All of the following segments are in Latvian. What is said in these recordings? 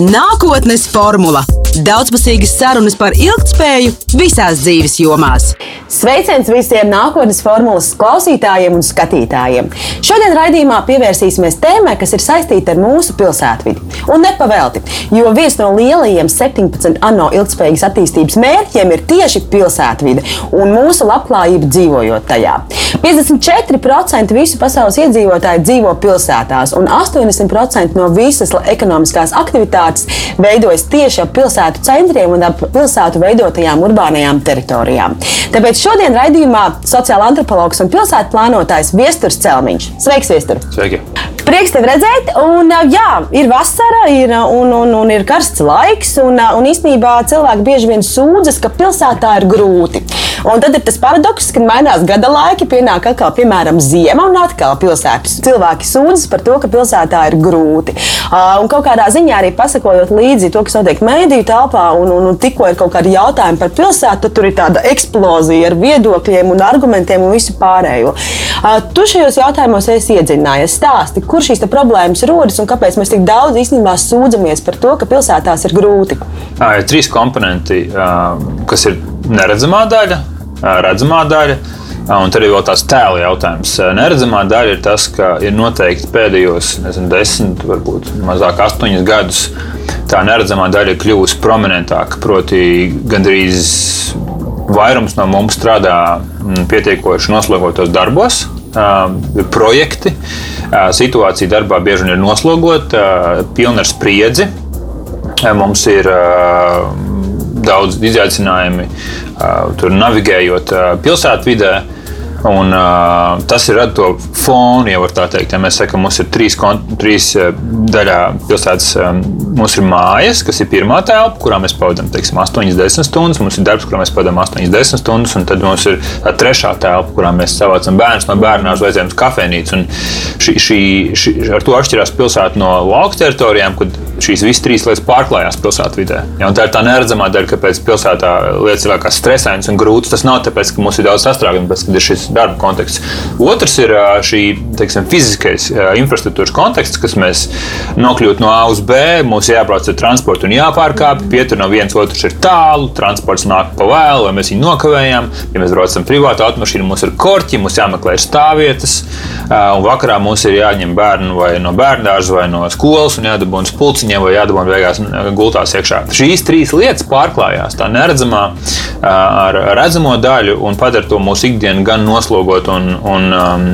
Nākotnes formula - daudzpusīgas sarunas par ilgspēju visās dzīves jomās. Sveiciens visiem nākotnes formulas klausītājiem un skatītājiem. Šodien raidījumā pievērsīsimies tēmai, kas ir saistīta ar mūsu pilsētvidi. Un nepavēlti, jo viens no lielajiem 17 ANO ilgspējīgas attīstības mērķiem ir tieši pilsētvide un mūsu labklājība dzīvojot tajā. 54% visu pasaules iedzīvotāju dzīvo pilsētās, un 80% no visas ekonomiskās aktivitātes veidojas tieši ap pilsētu centriem un ap pilsētu veidotajām urbānajām teritorijām. Tāpēc šodien raidījumā sociāla antropologs un pilsētu plānotājs Viesturs Celmiņš. Sveiks, Viestur! Sveiki! Prieks tevi redzēt, un jā, ir vasara, ir, un, un, un ir karsts laiks, un, un īstenībā cilvēki bieži vien sūdzas, ka pilsētā ir grūti. Un tad ir tas paradoks, ka mainās gada laiki, pienāk atkal, piemēram, ziema, un atkal pilsētas cilvēki sūdzas par to, ka pilsētā ir grūti. Un kaut kādā ziņā arī pasakojot līdzi to, kas notiek mēdīju telpā, un, un, un tikko ir kaut kādi jautājumi par pilsētu, tad tur ir tāda eksplozija ar viedokļiem un argumentiem un visu pārējo. Tu šajos jautājumos esi iedziļinājies. Stāsti, kur šīs problēmas rodas un kāpēc mēs tik daudz īstenībā sūdzamies par to, ka pilsētās ir grūti? Ir trīs komponenti, kas ir neredzamā daļa redzamā daļa. Un tad ir vēl tāds tēla jautājums. Neredzamā daļa ir tas, ka ir noteikti pēdējos nezinu, desmit, varbūt mazāk astoņus gadus tā neredzamā daļa ir kļuvusi prominentāka. Proti, gandrīz vairums no mums strādā pietiekoši noslogotos darbos, ir projekti. Situācija darbā bieži vien ir noslogota, pilna ar spriedzi. Mums ir daudz izaicinājumu tur navigējot pilsētvidē. Un, uh, tas ir to fonu, ja tā teikt. Ja mēs sakām, mums ir trīs, trīs daļā pilsētas. Um, mums ir mājas, kas ir pirmā telpa, kurā mēs pavadām 8-10 stundas. Mums ir darbs, kurā mēs pavadām 8-10 stundas. Un tad mums ir trešā telpa, kurā mēs savācam bērnus no bērnu uz kafejnīcu. Šī, šī, šī, ar to atšķirās pilsēta no lauka teritorijām, kad šīs visas trīs lietas pārklājās pilsētvidē. Ja, tā ir tā neredzamā daļa, kāpēc pilsētā lietas ir vēl kā stresainas un grūtas. Tas nav tāpēc, ka mums ir daudz sastrēgumu, bet ir šis darba konteksts. Otrs ir šī teiksim, fiziskais infrastruktūras konteksts, kas mēs nokļūtu no A uz B. Mums jābrauc ar transportu un jāpārkāpj. Pietur no viens otrs ir tālu, transports nāk pa vēlu, vai mēs viņu nokavējam. Ja mēs braucam privātu automašīnu, mums ir korķi, mums jāmeklē stāvvietas. Un vakarā mums ir jāņem bērnu vai no bērnu dārza vai no skolas un jādabūna spulciņiem vai jādabūna beigās gultās iekšā. Šīs trīs lietas pārklājās tā neredzamā ar redzamo daļu un padara to mūsu ikdienu gan nos noslogot un, un um,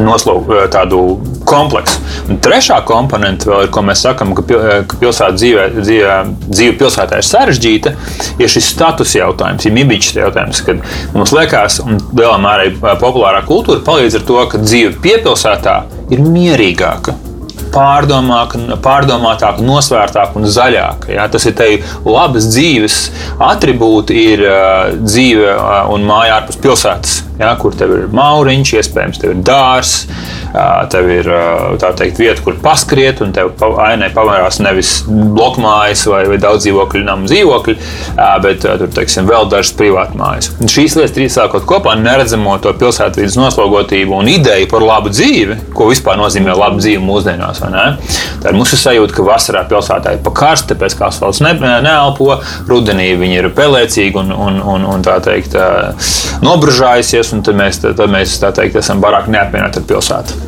noslog, uh, tādu kompleksu. Un trešā komponente, vēl, ko mēs sakām, ka, ka pilsētas dzīve, dzīve, dzīve pilsētā ir sarežģīta, ir šis status jautājums, ir imibičs jautājums, kad mums liekas, un lielā mērā populārā kultūra palīdz ar to, ka dzīve piepilsētā ir mierīgāka pārdomātāka, nosvērtāka un zaļāka. Ja? Tas ir te labas dzīves attribūti, ir uh, dzīve uh, un māja ārpus pilsētas, ja? kur tev ir mauriņš, iespējams, tev ir dārzs tev ir teikt, vieta, kur paskriet, un tev ainē pavērās nevis blokmājas vai, vai daudz dzīvokļu namu dzīvokļi, bet tur teiksim, vēl dažas privātas mājas. Un šīs lietas trīs sākot kopā neredzamo to pilsētvidas noslogotību un ideju par labu dzīvi, ko vispār nozīmē laba dzīve mūsdienās. Tad mums ir sajūta, ka vasarā pilsētā ir pa karstu, tāpēc kā asfalts ne, neelpo, rudenī viņi ir pelēcīgi un, un, un, un tā teikt, nobružājusies, un tad mēs, tad mēs tā teikt, esam vairāk neapmierināti ar pilsētu.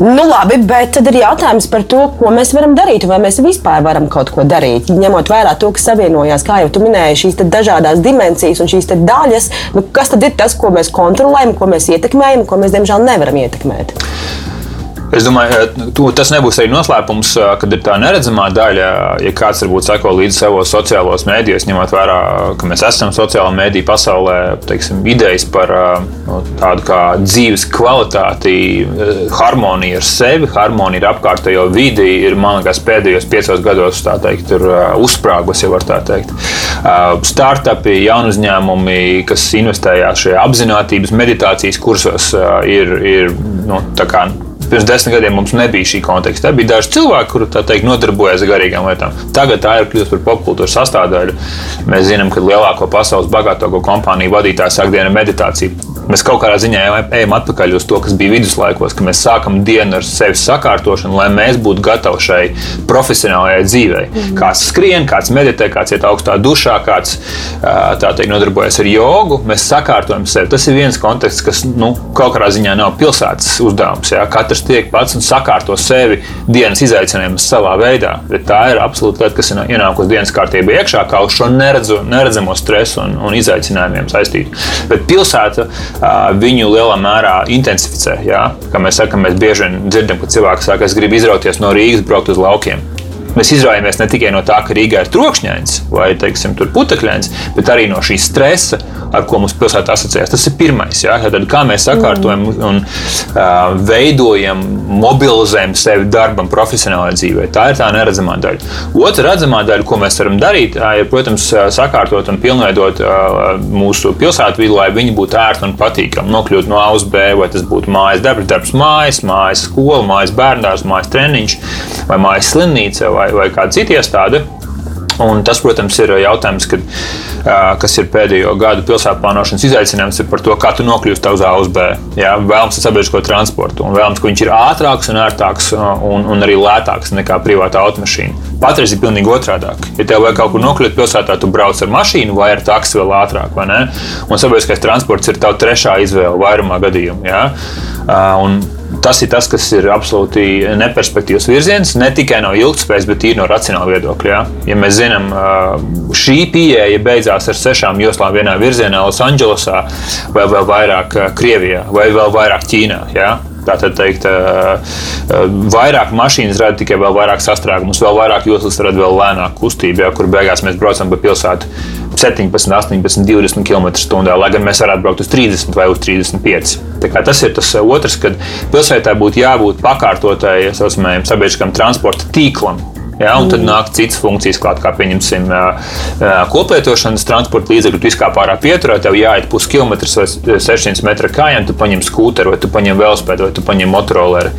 Nu, labi, bet tad ir jautājums par to, ko mēs varam darīt, vai mēs vispār varam kaut ko darīt. Ņemot vērā to, kas savienojās, kā jau tu minēji, šīs dažādas dimensijas un šīs daļas, nu, kas tad ir tas, ko mēs kontrolējam, ko mēs ietekmējam, ko mēs diemžēl nevaram ietekmēt. Es domāju, ka tas nebūs arī noslēpums, kad ir tā neredzamā daļa. Ja kāds varbūt seko līdzi savos sociālos mēdījos, ņemot vērā, ka mēs esam sociālā mēdīņa pasaulē, teiksim, idejas par nu, tādu kā dzīves kvalitāti, harmoniju ar sevi, harmoniju ar apkārtējo vidi, ir man liekas pēdējos piecos gados teikt, uzsprāgus, ja var tā teikt. Startupi, jaunu uzņēmumi, kas investējās šajā apziņotības meditācijas kursos, ir, ir nu, Pirms desmit gadiem mums nebija šī konteksta. Bija daži cilvēki, kuri teikt, nodarbojās ar garīgām lietām. Tagad tā ir kļuvusi par popkultūras sastāvdaļu. Mēs zinām, ka lielāko pasaules bagātāko kompāniju vadītāja sāk dienu meditāciju. Mēs kaut kādā ziņā ejam atpakaļ uz to, kas bija viduslaikos, ka mēs sākam dienu ar sevis sakārtošanu, lai mēs būtu gatavi šai profesionālajai dzīvei. Mm. Kāds skrien, kāds meditē, kāds iet augstā dušā, kāds teikt, nodarbojas ar jogu. Mēs sakārtojam sevi. Tas ir viens konteksts, kas nu, kaut kādā ziņā nav pilsētas uzdevums. Ja? Katrs tiek pats un sakārto sevi dienas izaicinājumus savā veidā. Bet tā ir absolūti lieta, kas ir ienākusi dienas kārtībā iekšā, kā uz šo neredzu, neredzamo stresu un, un izaicinājumiem saistītu. Bet pilsēta viņu lielā mērā intensificē. Ja? Kā mēs sakām, mēs bieži dzirdam, ka cilvēki saka, es gribu izrauties no Rīgas, braukt uz laukiem. Mēs izraujāmies ne tikai no tā, ka Rīgā ir trokšņains vai teiksim, putekļains, bet arī no šī stresa, ar ko mums pilsētā asociējas. Tas ir pirmais. Ja? Tad, kā mēs sakārtojam un uh, veidojam, mobilizējam sevi darbam, profesionālajai dzīvei. Tā ir tā neredzamā daļa. Otra redzamā daļa, ko mēs varam darīt, ir, protams, sakārtot un pilnveidot uh, mūsu pilsētu vidi, lai viņi būtu ērti un patīkami. Nokļūt no A uz B, vai tas būtu mājas darbs, darbs mājas, mājas skola, mājas bērndārs, mājas treniņš vai mājas slimnīca vai, vai kāda cita iestāde. Un tas, protams, ir jautājums, kad, kas ir pēdējo gadu pilsētu plānošanas izaicinājums, ir par to, kā tu nokļūsi uz A uz B. Jā, vēlams ar sabiedrisko transportu, un vēlams, ka viņš ir ātrāks un ērtāks un, un arī lētāks nekā privāta automašīna. Patreiz ir pilnīgi otrādi. Ja tev vajag kaut kur nokļūt pilsētā, tu brauc ar mašīnu vai ar taksi vēl ātrāk, vai ne? Un sabiedriskais transports ir tava trešā izvēle vairumā gadījumu. Jā? Un tas ir tas, kas ir absolūti neperspektīvs virziens. Ne tikai no ilgspējas, bet arī no racionāla viedokļa. Ja, ja mēs zinām, šī pieeja beidzās ar sešām joslām vienā virzienā, Losandželosā, vai vēl vairāk Krievijā, vai vēl vairāk Ķīnā. Ja? Tātad, teikt, vairāk mašīnas rada tikai vēl vairāk sastrēgumus, vēl vairāk joslas rada vēl lēnāku kustību, ja, kur beigās mēs braucam pa pilsētu 17, 18, 20 km/h, lai gan mēs varētu braukt uz 30 vai uz 35. Tas ir tas otrs, kad pilsētā būtu jābūt pakārtotai sabiedriskam transporta tīklam, Ja, un tad nāk citas funkcijas, klāt, kā pieņemsim koplietošanas transporta līdzekļu. Tu izkāp ārā pieturā, tev jāiet puskilometrs vai 600 metru kājām, tu paņem skūteru, vai tu paņem velospēdu, vai tu paņem motoroleri.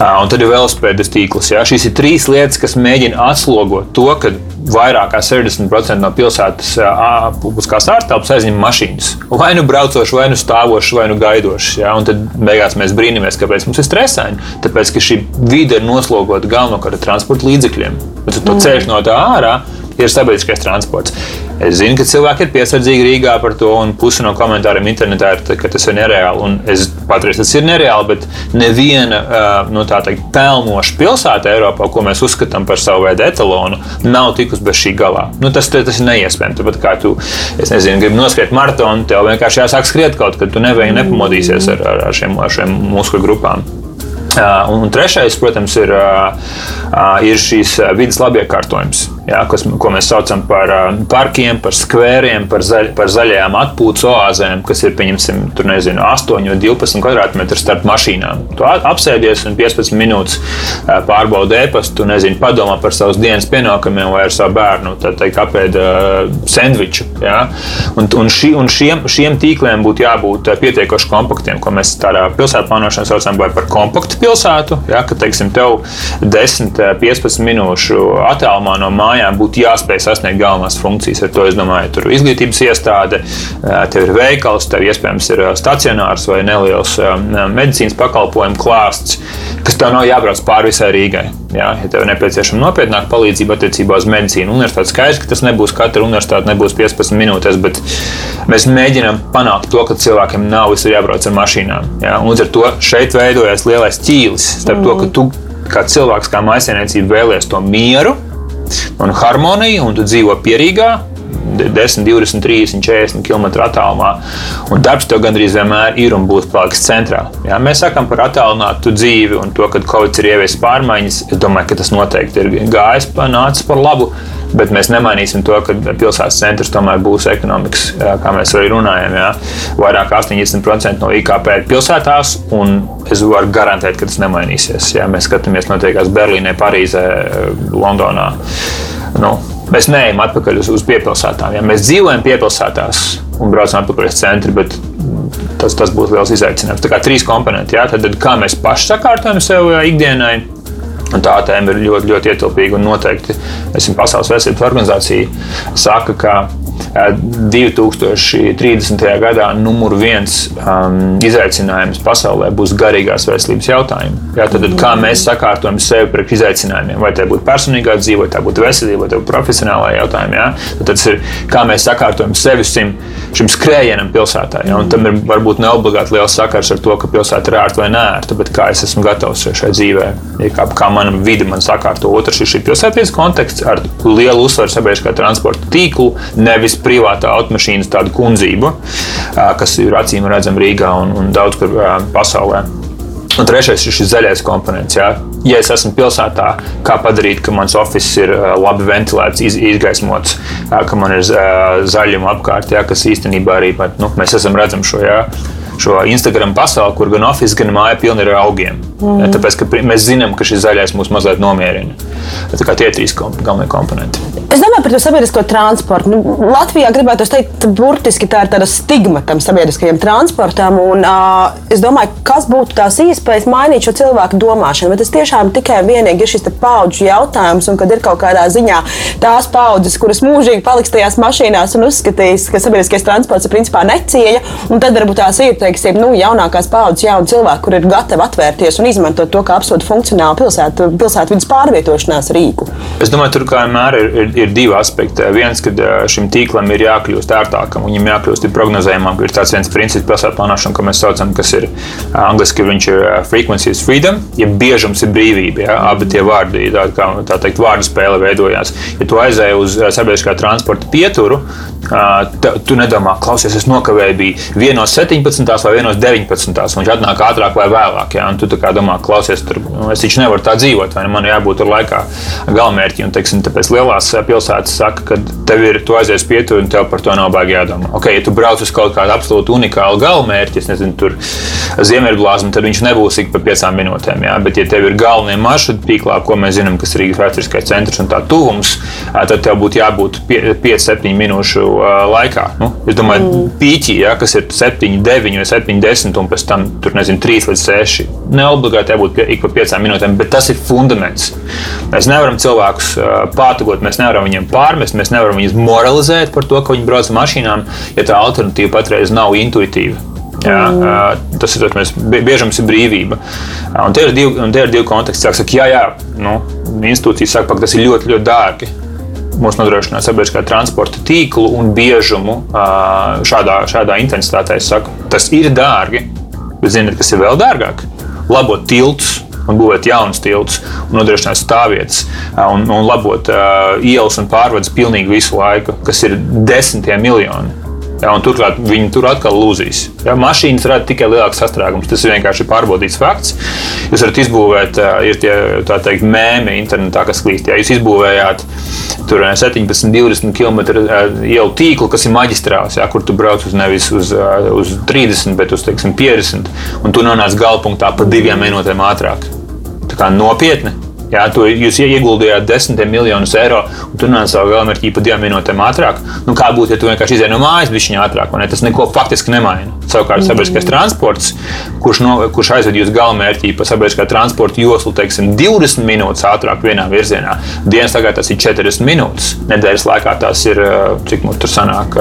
Un tad ir velospēdas tīkls. Ja. Šīs ir trīs lietas, kas mēģina atslogot to, ka vairāk kā 60% no pilsētas publiskās ārtelpas aizņem mašīnas. Vai nu braucoši, vai nu stāvoši, vai nu gaidoši. Ja? Un tad beigās mēs brīnamies, kāpēc mums ir stresaini. Tāpēc, ka šī vide ir noslogota galvenokārt ar transporta līdzekļiem. Bet to mm. ceļš no tā ārā ir sabiedriskais transports. Es zinu, ka cilvēki ir piesardzīgi Rīgā par to, un pusi no komentāriem internetā ir, ka tas ir nereāli. Un es patreiz tas ir nereāli, bet neviena nu, tā teikt, pelnoša pilsēta Eiropā, ko mēs uzskatām par savu veidu etalonu, nav tikusi bez šī galā. Nu, tas, tas ir neiespējami. Tāpat kā tu, es nezinu, gribi noskriet maratonu, tev vienkārši jāsāk skriet kaut kad, tu nevienu nepamodīsies ar, ar, ar šiem, ar šiem muskuļu grupām. Un, un trešais, protams, ir, ir šīs vidas labiekārtojums jā, kas, ko mēs saucam par parkiem, par skvēriem, par, zaļ, par zaļajām atpūtas oāzēm, kas ir pieņemsim, tur nezinu, 8 vai 12 km starp mašīnām. Tu apsēdies un 15 minūtes pārbaudi e-pastu, nezinu, padomā par savas dienas pienākumiem vai ar savu bērnu, tad teikt, apēd sendviču. Jā. Un, un, šī, un šiem, šiem tīkliem būtu jābūt pietiekoši kompaktiem, ko mēs tādā pilsētu plānošanā saucam par kompaktu pilsētu, jā, ka, teiksim, tev 10-15 minūšu attālumā no mājas mājām būtu jāspēj sasniegt galvenās funkcijas. Ar to es domāju, tur ir izglītības iestāde, tev ir veikals, tev iespējams ir stacionārs vai neliels medicīnas pakalpojumu klāsts, kas tev nav jābrauc pāri visai Rīgai. Jā, ja tev ir nepieciešama nopietnāka palīdzība attiecībā uz medicīnu, universitāti skaidrs, ka tas nebūs katra universitāte, nebūs 15 minūtes, bet mēs mēģinām panākt to, ka cilvēkiem nav visur jābrauc ar mašīnām. Jā, un līdz ar to šeit veidojas lielais ķīlis starp mm. to, ka tu kā cilvēks, kā maisiņniecība vēlēs to mieru, un harmoniju, un tu dzīvo pierīgā. 10, 20, 30, 40 km attālumā. Un darbs tev gandrīz vienmēr ir un būs palicis centrā. Jā, mēs sakām par attālinātu dzīvi un to, ka Covid ir ieviesis pārmaiņas. Es domāju, ka tas noteikti ir gājis panācis par labu. Bet mēs nemainīsim to, ka pilsētas centrs tomēr būs ekonomikas, kā mēs arī runājam. Jā. Vairāk kā 80% no IKP ir pilsētās, un es varu garantēt, ka tas nemainīsies. Jā. Mēs skatāmies notiekās Berlīnē, Parīzē, Londonā. Nu, mēs neejam atpakaļ uz, uz piepilsētām. Ja mēs dzīvojam piepilsētās un braucam atpakaļ uz centru, bet tas, tas būs liels izaicinājums. Tā kā trīs komponenti. Ja? Tad, kā mēs paši sakārtojam sev ikdienai, Un tā tēma ir ļoti, ļoti ietilpīga un noteikti esmu Pasaules veselības organizācija saka, ka 2030. gadā numur viens um, izaicinājums pasaulē būs garīgās veselības jautājumi. Jā, tad, tad, kā mēs sakārtojam sevi pret izaicinājumiem, vai tā būtu personīgā dzīve, vai tā būtu veselība, vai tā būtu profesionālā jautājuma. Jā, tad tas ir kā mēs sakārtojam sevi šim, šim skrējienam pilsētā. Jā, tam ir varbūt ne obligāti liels sakars ar to, ka pilsēta ir ērta vai nērta, bet kā es esmu gatavs šai dzīvē, ja kā, kā mana vide man sakārto. Otrs ir šī pilsētības konteksts ar lielu uzsvaru sabiedriskā transporta tīklu, nevis privātā automašīnas tādu kundzību, kas ir acīm redzama Rīgā un, un daudz kur pasaulē. Un trešais ir šis zaļais komponents. Jā. Ja es esmu pilsētā, kā padarīt, ka mans oficiāls ir labi ventilēts, iz, izgaismots, ka man ir zaļuma apkārt, jā, kas īstenībā arī nu, mēs esam redzami šo. Jā šo Instagram pasauli, kur gan oficiāls, gan māja pilna ar augiem. Mm. Tāpēc mēs zinām, ka šis zaļais mūs mazliet nomierina. Tā kā tie ir trīs komp galvenie komponenti. Es domāju par to sabiedrisko transportu. Nu, Latvijā gribētu teikt, burtiski tā ir tāda stigma tam sabiedriskajam transportam. Un, uh, es domāju, kas būtu tās iespējas mainīt šo cilvēku domāšanu. Bet tas tiešām tikai un vienīgi ir šis paudžu jautājums, un kad ir kaut kādā ziņā tās paudzes, kuras mūžīgi paliks tajās mašīnās un uzskatīs, ka sabiedriskais transports ir principā necieņa, un tad varbūt tās ir teiksim, nu, jaunākās paudzes jauni cilvēki, kur ir gatavi atvērties un izmantot to kā absolūti funkcionālu pilsētu, pilsētu vidas pārvietošanās rīku. Es domāju, tur kā vienmēr ir, ir, ir divi aspekti. Viens, ka šim tīklam ir jākļūst ērtākam, viņam jākļūst prognozējumam. Ir tāds viens princips pilsētu plānošanā, ko mēs saucam, kas ir angliski, viņš ir frequency is freedom, ja biežums ir brīvība. Ja? Abi tie vārdi, tā, kā, tā teikt, vārdu spēle veidojās. Ja tu aizēji uz sabiedriskā transporta pieturu, tu nedomā, klausies, es nokavēju, bija 1.17 vai 1.19. Viņš atnāk ātrāk vai vēlāk. Ja? Tu domā, klausies, tur, nu, es taču nevaru tā dzīvot, vai ne? man jābūt tur laikā galamērķi. Un, teiksim, tāpēc lielās pilsētas saka, ka tev ir tu aizies pieturi un tev par to nav baigi jādomā. Ok, ja tu brauc uz kaut kādu absolūti unikālu galamērķi, es nezinu, tur ziemeļblāzmu, tad viņš nebūs ik pa piecām minūtēm. Ja? Bet, ja tev ir galvenie maršruti tīklā, ko mēs zinām, kas ir Rīgas vēsturiskais centrs un tā tuvums, tad tev būtu jābūt 5-7 minūšu laikā. Nu, es domāju, mm. pīķī, ja, kas ir 7, 9 vai 7, 10, un pēc tam tur nezinu, 3 līdz 6. Ne obligāti jābūt pie, ik pa 5 minūtēm, bet tas ir fundaments. Mēs nevaram cilvēkus pātagot, mēs nevaram viņiem pārmest, mēs nevaram viņus moralizēt par to, ka viņi brauc ar mašīnām, ja tā alternatīva patreiz nav intuitīva. Jā, mm. Tas ir tas, biežams ir brīvība. Un tie ir divi, tie ir divi konteksti. Saka, jā, jā, nu, institūcijas saka, ka tas ir ļoti, ļoti dārgi mums nodrošināt sabiedriskā transporta tīklu un biežumu šādā, šādā intensitātē. Saku, tas ir dārgi, bet ziniet, kas ir vēl dārgāk? Labot tiltus, un būvēt jaunus tiltus, nodrošināt stāvvietas, un, un labot uh, ielas un pārvades pilnīgi visu laiku, kas ir desmitiem miljoni. Ja, turklāt viņi tur atkal lūzīs. Ja, mašīnas rada tikai lielāks sastrēgums. Tas ir vienkārši pārbaudīts fakts. Jūs varat izbūvēt, ir tie teikt, mēmī internetā, kas klīst. Ja jūs izbūvējāt tur 17, 20 km ielu tīklu, kas ir maģistrāls, ja, kur tu brauc uz nevis uz, uz 30, bet uz teiksim, 50, un tu nonāc galpunktā pa diviem minūtēm ātrāk. Tā kā nopietni. Jā, to jūs ieguldījāt desmitiem miljonus eiro, un tur nonāca savu galamērķi pa divām minūtēm ātrāk. Nu, kā būtu, ja tu vienkārši izēji no mājas bišķiņā ātrāk, ne? tas neko faktiski nemaina. Savukārt, sabiedriskais transports, kurš, no, kurš aizved jūs galamērķi pa sabiedriskā transporta joslu, teiksim, 20 minūtes ātrāk vienā virzienā, dienas tagad tas ir 40 minūtes. Nedēļas laikā tas ir, cik mums tur sanāk,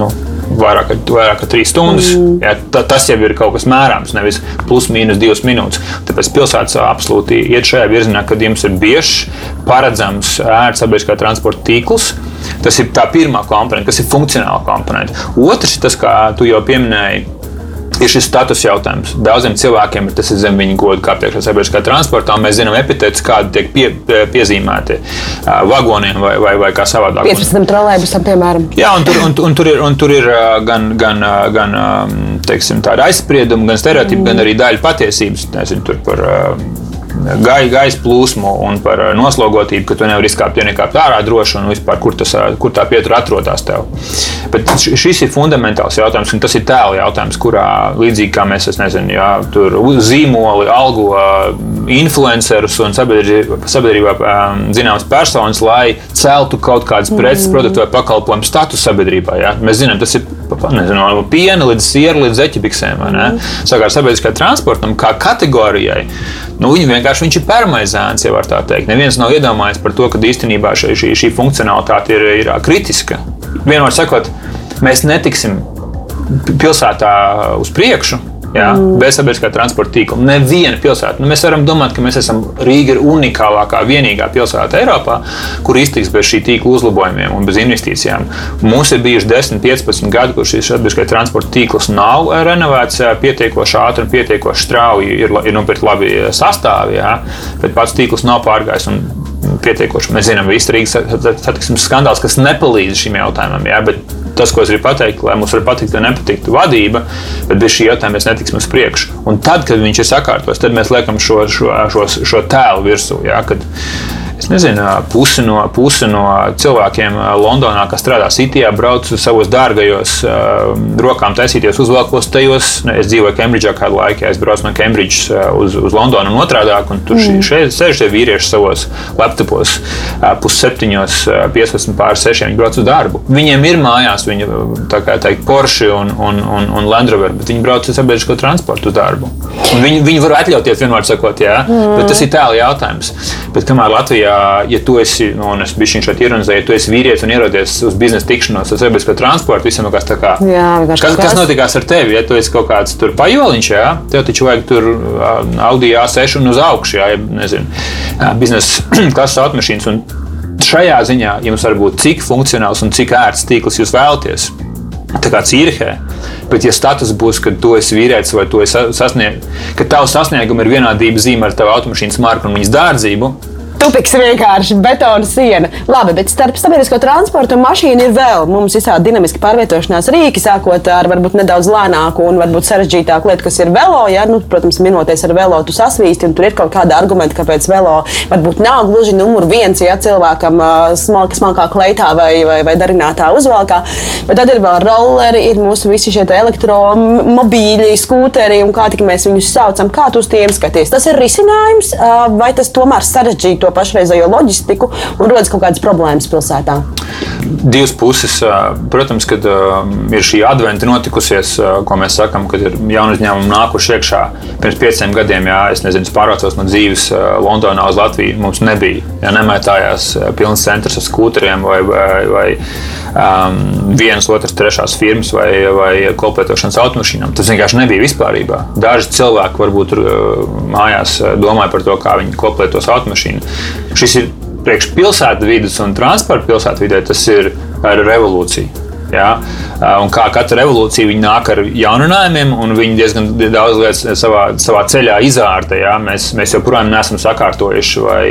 nu, vairāk, vairāk kā trīs stundas. Mm. Jā, tas jau ir kaut kas mērāms, nevis plus mīnus divas minūtes. Tāpēc pilsētas absolūti iet šajā virzienā, kad jums ir biežs, paredzams, ērts sabiedriskā transporta tīkls. Tas ir tā pirmā komponente, kas ir funkcionāla komponente. Otrs ir tas, kā tu jau pieminēji, ir šis status jautājums. Daudziem cilvēkiem tas ir zem viņa goda, kā priekšā sabiedriskā transportā. Mēs zinām epitētus, kādi tiek pie, piezīmēti vagoniem vai, vai, vai kā savādāk. 15 trolēļusam, piemēram. Jā, un tur, un, un tur ir, un tur ir gan, gan, gan teiksim, tāda aizsprieduma, gan stereotipi, mm. gan arī daļa patiesības. Nezinu, par gai, gaisa plūsmu un par eh, noslogotību, ka tu nevari izkāpt, nekāpt ārā droši un vispār, kur, tas, eh, kur tā pietura atrodas tev. Bet šis ir fundamentāls jautājums, un tas ir tēla jautājums, kurā līdzīgi kā mēs, nezinu, jā, tur zīmoli, algo influencerus un sabiedrībā zināmas personas, lai celtu kaut kādas preces, mm. produktu vai pakalpojumu statusu sabiedrībā. Jā. Mēs zinām, tas ir nezinu, no piena līdz sieru līdz eķipiksēm. Mm. Savukārt sabiedriskajai transportam kā kategorijai. Nu, viņi vienkārši viņš ir permaizēns, ja tā teikt. Neviens nav iedomājies par to, ka īstenībā šī, šī, šī funkcionalitāte ir, ir kritiska. vienmēr sakot, mēs netiksim pilsētā uz priekšu, Jā, mm. Bez sabiedriskā transporta tīkla. Neviena pilsēta. Nu, mēs varam domāt, ka mēs esam Rīga ir unikālākā, vienīgā pilsēta Eiropā, kur iztiks bez šī tīkla uzlabojumiem un bez investīcijām. Mums ir bijuši 10, 15 gadi, kur šis sabiedriskais transporta tīkls nav renovēts pietiekoši ātri un pietiekoši strauji. Ir, ir nopirkti labi sastāvji, jā, bet pats tīkls nav pārgājis. Pietiekoši. Mēs zinām, ka Rīgas satiksmes skandāls, kas nepalīdz šim jautājumam. Jā, bet tas, ko es gribu pateikt, lai mums var patikt vai nepatikt vadība, bet bez šī jautājuma mēs netiksim uz priekšu. Un tad, kad viņš ir sakārtots, tad mēs liekam šo, šo, šo, šo tēlu virsū. Ja, kad, es nezinu, pusi no, pusi no cilvēkiem Londonā, kas strādā Citijā, brauc savos dārgajos rokām, taisīties uzvalkos tajos. Nu, es dzīvoju Kembridžā kādu laiku, es braucu no Kembridžas uz, uz Londonu un otrādāk, un tur mm. šeit sēž tie vīrieši savos laptopos pusseptiņos, 15 pār 6, viņi brauc uz darbu. Viņiem ir mājās viņa teikt, Porsche un, un, un, un Land Rover, bet viņi brauc ar sabiedrisko transportu uz darbu. Un viņi, viņi var atļauties vienmēr sakot, jā, mm. bet tas ir tālu jautājums. Bet kamēr Latvijā ja, ja tu esi, nu, un es biju šeit ironizēju, ja tu esi vīrietis un ierodies uz biznesa tikšanos ar sabiedrisko transportu, visam kas tā kā. Jā, kas, kas notikās ar tevi? Ja tu esi kaut kāds tur pajoliņš, jā, tev taču vajag tur Audi A6 un uz augšu, jā, nezinu, biznesa klases automašīnas. Un šajā ziņā jums var būt cik funkcionāls un cik ērts tīkls jūs vēlaties. Tā kā Cīrihē. Bet, ja status būs, ka tu esi vīrietis vai tu esi sasniegts, ka tavs sasniegums ir vienādība zīme ar tavu automašīnas marku un viņas dārdzību, Tupiks vienkārši betona siena. Labi, bet starp sabiedrisko transportu un mašīnu ir vēl mums visādi dinamiski pārvietošanās rīki, sākot ar varbūt nedaudz lēnāku un varbūt sarežģītāku lietu, kas ir velo. Ja? Nu, protams, minoties ar velo, tu sasvīsti, un tur ir kaut kāda argumenta, kāpēc velo varbūt nav gluži numur viens, ja cilvēkam smalka, smalkā kleitā vai, vai, vai darinātā uzvalkā. Bet tad ir vēl rolleri, ir mūsu visi šie elektromobīļi, skūteri un kā tik mēs viņus saucam. Kā tu uz tiem skaties? Tas ir risinājums vai tas tomēr sarežģīto? to pašreizējo loģistiku un rodas kaut kādas problēmas pilsētā? Divas puses. Protams, kad ir šī adventa notikusies, ko mēs sakām, kad ir jauni uzņēmumi nākuši iekšā. Pirms pieciem gadiem, jā, es nezinu, pārvācos no dzīves Londonā uz Latviju. Mums nebija, ja nemētājās pilns centrs ar skūteriem vai, vai, vai um, vienas, otras, trešās firmas vai, vai kolpētošanas automašīnām. Tas vienkārši nebija vispārībā. Daži cilvēki varbūt tur mājās domāja par to, kā viņi kolpētos automašīnu. Šis ir priekš pilsētu vidas un transporta pilsētu vidē, tas ir revolūcija. Ja? Un kā katra revolūcija, viņi nāk ar jauninājumiem, un viņi diezgan daudz lietas savā, savā ceļā izārta. Ja? Mēs, mēs joprojām neesam sakārtojuši, vai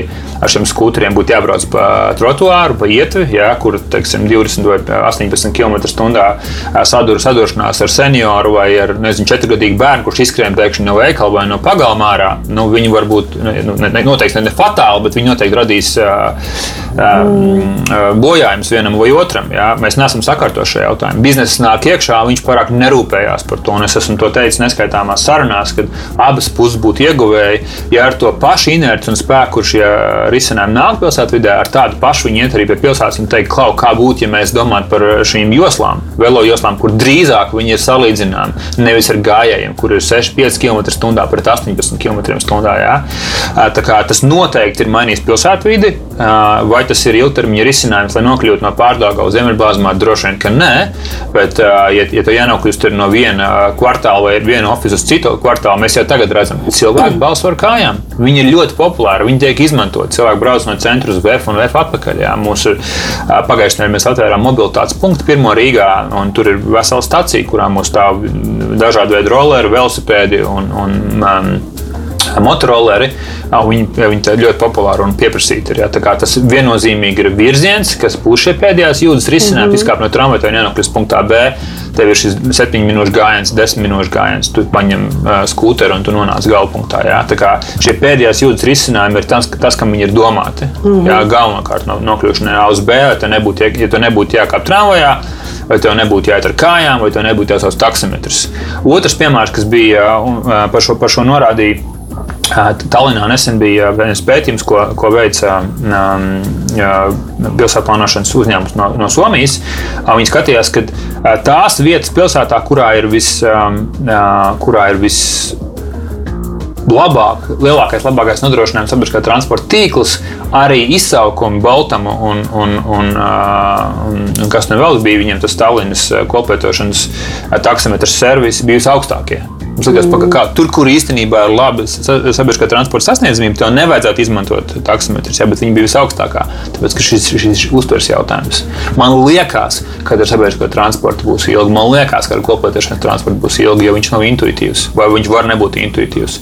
ar šiem skūteriem būtu jābrauc pa trotuāru, pa ietvi, ja? kur teiksim, 20 vai 18 km/h sadur, saduršanās ar senioru vai ar nezinu, 4-gadīgu bērnu, kurš pēkšņi no veikala vai no pagalmā ārā. Nu, viņi var būt nu, ne, noteikti ne fatāli, bet viņi noteikti radīs uh, um, bojājumus vienam vai otram. Ja? Mēs neesam sakārtojuši šajā jautājumā. Biznesa nāk iekšā, viņš pārāk nerūpējās par to. Es esmu to teicis neskaitāmās sarunās, kad abas puses būtu ieguvēji. Ja ar to pašu inerci un spēku, kurš ja risinājumi nāk pilsētvidē, ar tādu pašu viņi iet arī pie pilsētas un teikt, klau, kā būtu, ja mēs domātu par šīm joslām, velo joslām, kur drīzāk viņi ir salīdzināmi nevis ar gājējiem, kur ir 6-5 km/h pret 18 km/h. Ja? Tā kā tas noteikti ir mainījis pilsētvidi, vai tas ir ilgtermiņa risinājums, lai nokļūtu no pārdagā uz Ziemeļblāzmā, droši vien, ka nē, bet, ja, ja tu ienākļūsi no viena kvartāla vai viena oficiāla uz citu kvartālu, mēs jau tagad redzam, ka cilvēki balso ar kājām. Viņi ir ļoti populāri, viņi tiek izmantoti. Cilvēki brauc no centra uz VF un VF atpakaļ. Jā. Mūsu pagājušajā nedēļā mēs atvērām mobilitātes punktu pirmo Rīgā, un tur ir vesela stacija, kurā mums stāv dažādi veidi roleri, velosipēdi un, un um, motoroleri. Viņi, viņi ļoti populāri un pieprasīti ir. Ja? Tas viennozīmīgi ir virziens, kas būs šie pēdējās jūtas risinājumi, mm -hmm. izkāpt no tramvaja ienākt līdz punktā B. Tev ir šis 7 minūšu gājiens, 10 minūšu gājiens, tu paņem uh, skūteru un tu nonāc galpunktā. Ja? Tā kā šie pēdējās jūtas risinājumi ir tas, tas kam viņi ir domāti. Mm -hmm. ja? Galvenokārt no, nokļūšanai A uz B, ja tu nebūtu, ja tu nebūtu jākāp tramvajā vai tev nebūtu jāiet ar kājām, vai tev nebūtu jāsauc taksometrs. Otrs piemērs, kas bija par šo, par šo norādīja Tallinā nesen bija viens pētījums, ko, ko veica um, pilsētplānošanas uzņēmums no, no Somijas. Viņi skatījās, ka tās vietas pilsētā, kurā ir vis, um, kurā ir vis labāk, lielākais, labākais nodrošinājums sabiedriskā transporta tīkls, arī izsaukumi Baltamu un, un, un, un, un kas nu vēl bija viņiem, tas Tallinas koplietošanas taksometrs servis bija visaugstākie. Mums liekas, mm. ka tur, kur īstenībā ir laba sabiedriskā transporta sasniedzamība, tev nevajadzētu izmantot taksometrus, ja, bet viņi bija visaugstākā. Tāpēc šis ir uztvers jautājums. Man liekas, ka ar sabiedrisko transportu būs ilgi. Man liekas, ka ar koplietošanas transportu būs ilgi, jo viņš nav intuitīvs vai viņš var nebūt intuitīvs.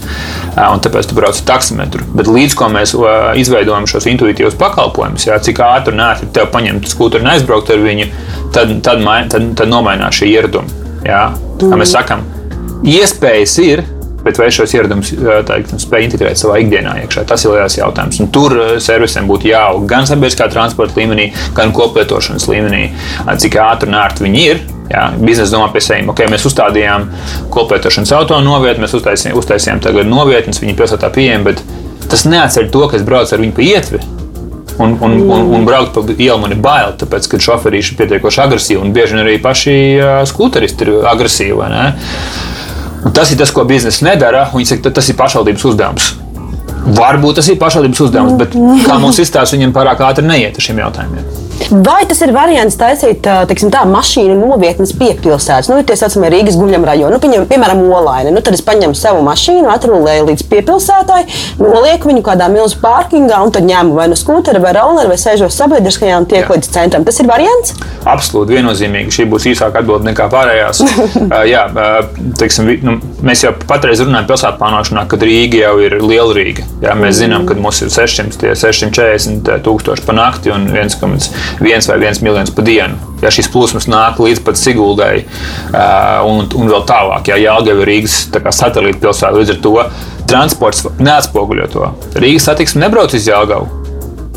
Un tāpēc tu brauc ar taksometru. Bet līdz ko mēs izveidojam šos intuitīvus pakalpojumus, jā, cik ātri un ātri tev paņemt skūteri un aizbraukt ar viņu, tad, tad, tad, tad nomainās šie ieradumi. Jā. Kā mēs sakām, Iespējas ir, bet vai šos ieradumus spēj integrēt savā ikdienā iekšā, tas ir liels jautājums. Un tur servisiem būtu jāaug gan sabiedriskā transporta līmenī, gan koplietošanas līmenī, cik ātri un ērti viņi ir. Jā, biznesa domā pie sevis, ok, mēs uzstādījām koplietošanas auto novietni, mēs uztaisījām, uztaisījām tagad novietnes, viņi pilsētā pieejami, bet tas neatceļ to, ka es braucu ar viņu pa ietvi. Un, un, un, un braukt pa ielu man ir bail, tāpēc, ka šoferīši ir pietiekoši agresīvi un bieži arī paši skūteristi ir agresīvi. Tas ir tas, ko biznesa nedara. Viņi saka, tas ir pašvaldības uzdevums. Varbūt tas ir pašvaldības uzdevums, bet kā mums izstāsta, viņiem pārāk ātri neiet ar šiem jautājumiem. Vai tas ir variants taisīt teiksim, tā, mašīnu novietnes piepilsētas? Nu, tie saucamie Rīgas guļam rajoni, nu, piņem, piemēram, Olaini. Nu, tad es paņemu savu mašīnu, atrulēju līdz piepilsētai, nolieku viņu kādā milzu pārkingā un tad ņemu vai nu skūteri, vai rolleri, vai sēžos sabiedriskajā un tiek Jā. līdz centram. Tas ir variants? Absolūti, viennozīmīgi. Šī būs īsāka atbilde nekā pārējās. uh, jā, uh, teiksim, nu, mēs jau patreiz runājam pilsētu plānošanā, kad Rīga jau ir liela Rīga. Jā, mēs mm. zinām, ka mums ir 600, 640 tūkstoši pa nakti un 1,5 viens vai viens miljons pa dienu. Ja šīs plūsmas nāk līdz pat Siguldai un, un vēl tālāk, ja Jālgava ir Rīgas satelīta pilsēta, līdz ar to transports neatspoguļo to. Rīgas satiksme nebrauc uz Jālgavu.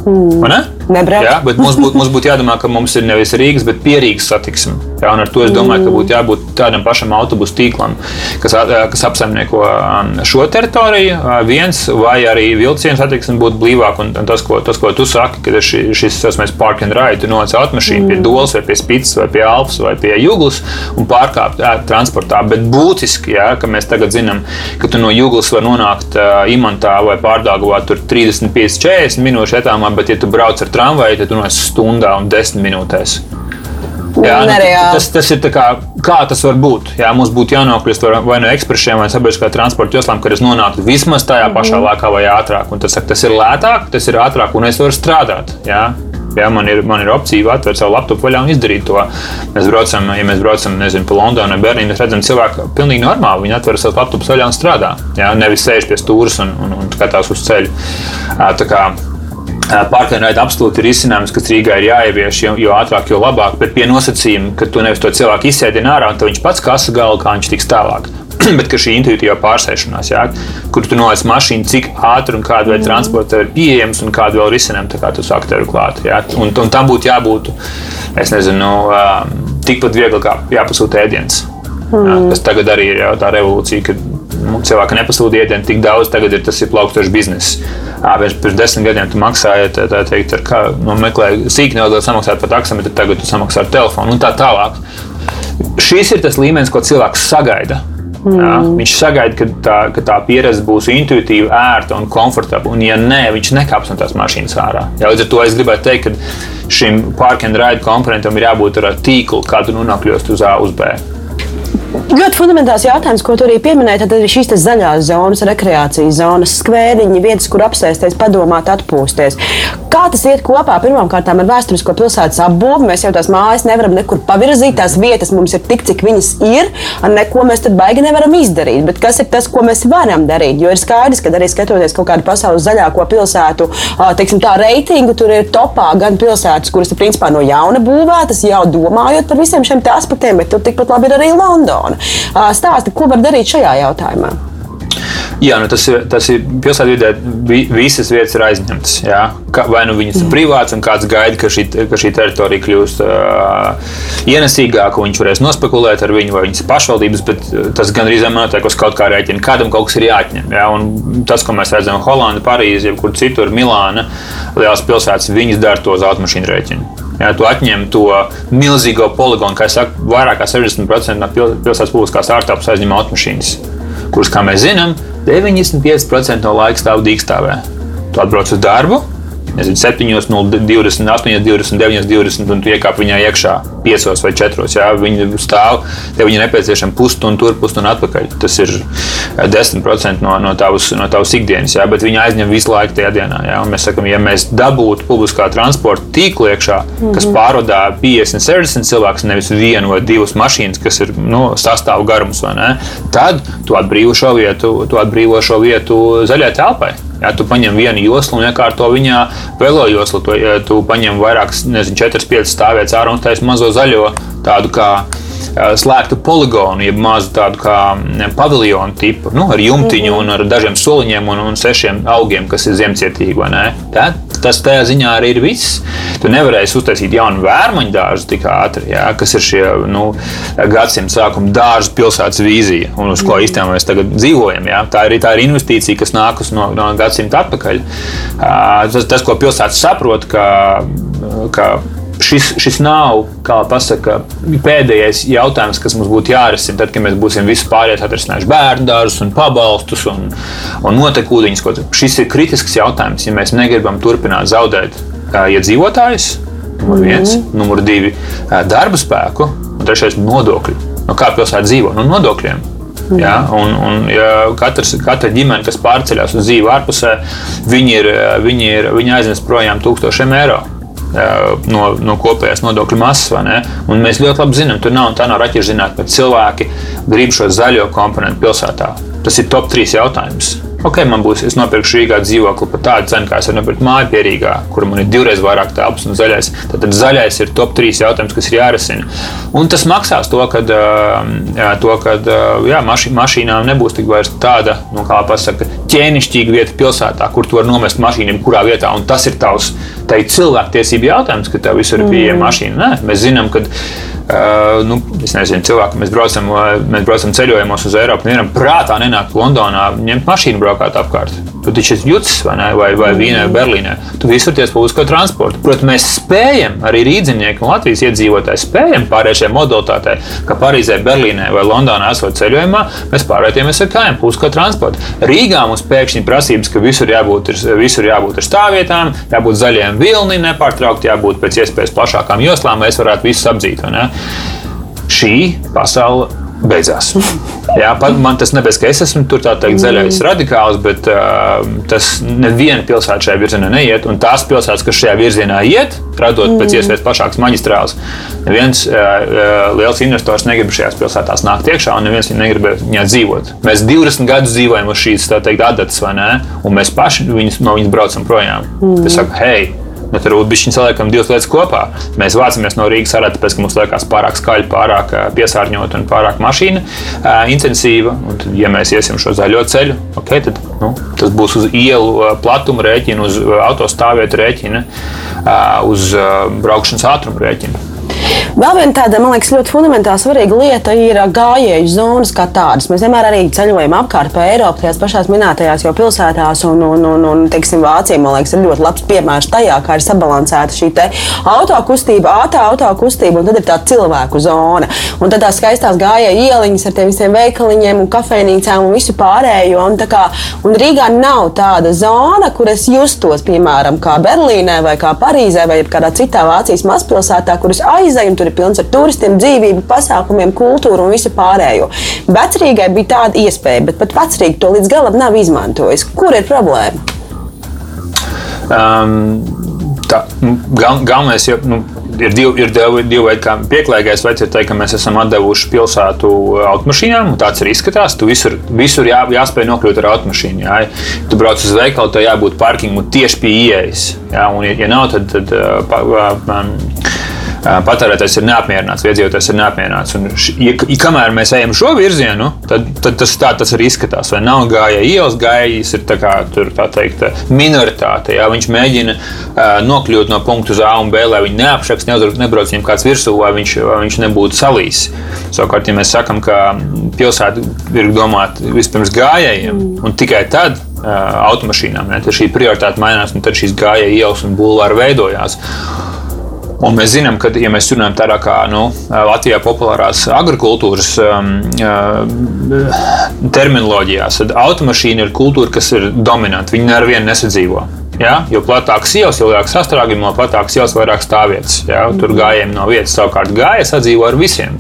Mm. Nebrauc. Jā, bet mums būtu būt jādomā, ka mums ir nevis Rīgas, bet pierīgas satiksme. Jā, un ar to es domāju, ka būtu jābūt tādam pašam autobusu tīklam, kas, kas apsaimnieko šo teritoriju, viens vai arī vilcienu satiksme būtu blīvāk. Un, tas, ko, tas, ko tu saki, ka šis, šis mēs park and ride, tu noliec automašīnu mm. pie Dolas vai pie Spītas vai pie Alpas vai pie Juglas un pārkāpt transportā. Bet būtiski, jā, ka mēs tagad zinām, ka tu no Juglas var nonākt uh, Imantā vai Pārdāgavā 35, 40 minūšu etāmā, bet ja tu brauc ar tramvaju, tad no stundā un desmit minūtēs. Jā, nu, tas, tas ir kā, kā tas var būt. Jā, mums būtu jānokļūst vai no ekspresiem, vai sabiedriskā transporta joslām, kad es nonāktu vismaz tajā pašā mm. laikā vai ātrāk. Un tas, tas ir lētāk, tas ir ātrāk, un es varu strādāt. Jā. Jā, man, ir, man ir opcija atvērt savu laptopu vaļā un izdarīt to. Mēs braucam, ja mēs braucam nezinu, pa Londonu vai Berlīnu, mēs redzam, ka cilvēki pilnīgi normāli. Viņi atver savu laptopu vaļā un strādā. Jā, nevis sēž pie stūres un, un, un skatās uz ceļu. Tā kā Pārkāpjiem absolūti ir izcinājums, kas Rīgā ir jāievieš, jo, jo ātrāk, jo labāk, bet pie nosacījuma, ka tu nevis to cilvēku izsēdini ārā, un viņš pats kasa galvu, kā viņš tiks tālāk. bet šī intuitīvā pārsēšanās, jā, kur tu noliec mašīnu, cik ātri un kāda veida mm. transporta ir pieejams un kādu vēl risinājumu, kā tu sāki tevi klāt. Jā, un, un tam būtu jābūt, es nezinu, tikpat viegli kā jāpasūta ēdiens. Jā, mm. kas tagad arī ir tā revolūcija, ka nu, cilvēki nepasūta ēdienu tik daudz, tagad ir tas ir plaukstošs bizness. Pirms, pirms desmit gadiem tu maksāji, tā, tā teikt, ar kā nu, meklēji sīkni nedaudz samaksāt par taksometru, tagad tu samaksā ar telefonu un tā tālāk. Šis ir tas līmenis, ko cilvēks sagaida. Mm. Jā, viņš sagaida, ka tā, ka tā pieredze būs intuitīva, ērta un komfortabla. Un, ja nē, viņš nekāps no tās mašīnas ārā. Jā, līdz ar to es gribētu teikt, ka šim park and ride komponentam ir jābūt ar tīklu, kādu nonākļos uz A uz B. Ļoti fundamentāls jautājums, ko tu arī pieminēji, tad ir šīs zaļās zonas, rekreācijas zonas, skvēriņi, vietas, kur apsēsties, padomāt, atpūsties. Kā tas iet kopā pirmkārt ar vēsturisko pilsētas apbūvi? Mēs jau tās mājas nevaram nekur pavirzīt, tās vietas mums ir tik, cik viņas ir, ar neko mēs tad baigi nevaram izdarīt. Bet kas ir tas, ko mēs varam darīt? Jo ir skaidrs, ka arī skatoties kaut kādu pasaules zaļāko pilsētu, teiksim, tā reitingu, tur ir topā gan pilsētas, kuras ir principā no jauna būvētas, jau domājot par visiem šiem aspektiem, bet tur tikpat labi ir arī Londona. Stāsti, ko var darīt šajā jautājumā? Jā, nu tas, ir, tas ir pilsētvidē, visas vietas ir aizņemtas. Jā. Vai nu viņas ir privātas, un kāds gaida, ka šī, ka šī teritorija kļūst uh, ienesīgāka, un viņš varēs nospekulēt ar viņu, vai viņas pašvaldības, bet tas gan arī notiek uz kaut kā rēķina. Kādam kaut kas ir jāatņem. Jā. Un tas, ko mēs redzam Holandē, Parīzē, jebkur citur, Milāna, lielās pilsētas, viņas dara to uz automašīnu rēķinu. Ja tu atņem to milzīgo poligonu, teicu, vairāk kā 60% no pilsētas publiskās ārtelpas aizņem automašīnas, kuras, kā mēs zinām, 95% no laika stāv dīkstāvē. Tu atbrauc uz darbu, nezinu, 7, 0, 20, 8, 29, 20, un tu iekāp viņā iekšā 5 vai 4. Jā, viņi stāv, tev viņa nepieciešama pusstundu tur, pusstundu atpakaļ. Tas ir 10% no, no, tavas, no tavas ikdienas, jā, bet viņi aizņem visu laiku tajā dienā. Jā, un mēs sakām, ja mēs dabūtu publiskā transporta tīklu iekšā, mm -hmm. kas pārvadā 50, 60 cilvēkus, nevis vienu vai divas mašīnas, kas ir nu, sastāvā garums, ne, tad tu atbrīvo šo vietu, tu atbrīvo šo vietu zaļai telpai. Ja tu paņem vienu joslu un iekārto viņā velo joslu, tu, tu paņem vairākas, nezinu, četras, piecas stāvvietas ārā un taisa mazo zaļo tādu kā slēgtu poligonu, jeb mazu tādu kā paviljonu tipu, nu, ar jumtiņu mm -hmm. un ar dažiem soliņiem un, un sešiem augiem, kas ir ziemcietīgi. Tā, tas tajā ziņā arī ir viss. Tu nevarēsi uztaisīt jaunu vērmaņu dārzu tik ātri, jā, kas ir šie nu, gadsimta sākuma dārza pilsētas vīzija, un uz ko mm -hmm. īstenībā mēs tagad dzīvojam. Jā. Tā, ir, tā ir investīcija, kas nākas no, no gadsimta atpakaļ. Tas, tas ko pilsēta saprot, ka, ka šis, šis nav pasaka, pēdējais jautājums, kas mums būtu jārisina. Tad, kad mēs būsim visu pārējo atrisinājuši bērnu dārzus, un pabalstus un, un notekūdeņus, šis ir kritisks jautājums. Ja mēs negribam turpināt zaudēt iedzīvotājus, numur viens, mm numur divi darba spēku, un trešais nodokļi. No kā pilsēta dzīvo? No nodokļiem. Mm. Ja, un, un, ja katrs, katra ģimene, kas pārceļās uz dzīvi ārpusē, viņi, ir, viņi, ir, viņi aiznes projām tūkstošiem eiro no, no kopējās nodokļu masas. Mēs ļoti labi zinām, tur nav nav raķešu zinātnē, bet cilvēki grib šo zaļo komponentu pilsētā. Tas ir top 3 jautājums ok, man būs, es nopirkšu Rīgā dzīvokli par tādu cenu, kā es varu nopirkt māju pie Rīgā, kur man ir divreiz vairāk telpas un zaļais. Tad, tad zaļais ir top 3 jautājums, kas ir jārisina. Un tas maksās to, ka jā, maši, mašīnām nebūs tik vairs tāda, nu, kā pasaka, ķēnišķīga vieta pilsētā, kur tu vari nomest mašīnu jebkurā vietā. Un tas ir tavs cilvēktiesību jautājums, ka tev visur ir pieejama mm. mašīna. Nē, mēs zinām, ka Uh, nu, es nezinu, cilvēki, mēs braucam, mēs braucam ceļojumos uz Eiropu. Vienam prātā nenāk Londonā, ņemt mašīnu, braukāt apkārt. Tu taču esi jūtas vai, ne, vai, vai Vīnē, vai Berlīnē. Tu visur tiec publisko transportu. Protams, mēs spējam, arī rīznieki un Latvijas iedzīvotāji spējam pārēt šajā modalitātē, ka Parīzē, Berlīnē vai Londonā esot ceļojumā, mēs pārvietojamies ar kājām publisko transportu. Rīgā mums pēkšņi prasības, ka visur jābūt, ir, visur jābūt ar stāvvietām, jābūt zaļiem vilni, nepārtraukti jābūt pēc iespējas plašākām joslām, lai es varētu visus apdzīt šī pasaule beidzās. Jā, man tas nebēs, ka es esmu tur tā teikt zaļais radikāls, bet uh, tas neviena pilsēta šajā virzienā neiet. Un tās pilsētas, kas šajā virzienā iet, radot pēc mm. iespējas plašākas maģistrāles, neviens uh, uh, liels investors negrib šajās pilsētās nākt iekšā, un neviens negrib viņā dzīvot. Mēs 20 gadus dzīvojam uz šīs teikt, adatas, vai ne? Un mēs paši viņus, no viņas braucam projām. Mm. Es saku, hei! Tad varbūt viņi saliekam divas lietas kopā. Mēs vācamies no Rīgas arī tāpēc, ka mums liekas pārāk skaļi, pārāk piesārņot un pārāk mašīna intensīva. Un tad, ja mēs iesim šo zaļo ceļu, okay, tad nu, tas būs uz ielu platuma rēķina, uz autostāvvietu rēķina, uz braukšanas ātruma rēķina. Vēl viena tāda, man liekas, ļoti fundamentāla svarīga lieta ir gājēju zonas kā tādas. Mēs vienmēr arī ceļojam apkārt pa Eiropu, tajās pašās minētajās jau pilsētās, un, un, un, un teiksim, Vācija, man liekas, ir ļoti labs piemērs tajā, kā ir sabalansēta šī autokustība, ātrā autokustība, un tad ir tā cilvēku zona. Un tad tās skaistās gājēju ieliņas ar tiem visiem veikaliņiem un kafejnīcām un visu pārējo. Un, kā, un Rīgā nav tāda zona, kur es justos, piemēram, kā Berlīnē vai kā Parīzē vai kādā citā Vācijas mazpilsētā, kur es aizēju tur ir pilns ar turistiem, dzīvību, pasākumiem, kultūru un visu pārējo. Vecrīgai bija tāda iespēja, bet pat vecrīgi to līdz galam nav izmantojis. Kur ir problēma? Um, tā, nu, gal, galvenais jau. Nu, ir divi, ir divi, divi veidi, kā pieklājīgais veids, ir teikt, ka mēs esam devuši pilsētu automašīnām. Tāds arī izskatās. Tu visur, visur jā, jāspēj nokļūt ar automašīnu. Jā. Tu brauc uz veikalu, tev jābūt parkingu tieši pie ieejas. Jā, un, ja, ja nav, tad. tad pa, pa, patērētājs ir neapmierināts, iedzīvotājs ir neapmierināts. Un, ja, ja kamēr mēs ejam šo virzienu, tad, tad tas tā tas arī izskatās. Vai nav gāja ielas, gājējis ir tā kā, tur, tā teikt, minoritāte. Jā, viņš mēģina uh, nokļūt no punkta uz A un B, lai viņi neapšaks, nebrauc viņam kāds virsū, vai viņš, vai viņš nebūtu salīs. Savukārt, ja mēs sakām, ka pilsēta ir domāta vispirms gājējiem, un tikai tad uh, automašīnām, ja, tad šī prioritāte mainās, un tad šīs gājēji ielas un bulvāri veidojās. Un mēs zinām, ka, ja mēs runājam tādā kā nu, Latvijā populārās agrikultūras um, uh, terminoloģijās, tad automašīna ir kultūra, kas ir dominanta. Viņa ar vienu nesadzīvo. Ja? Jo platāks ielas, jo lielāks sastrēgums, jo platāks ielas, vairāk stāvvietas. Ja? Tur gājējiem no vietas savukārt gāja sadzīvo ar visiem.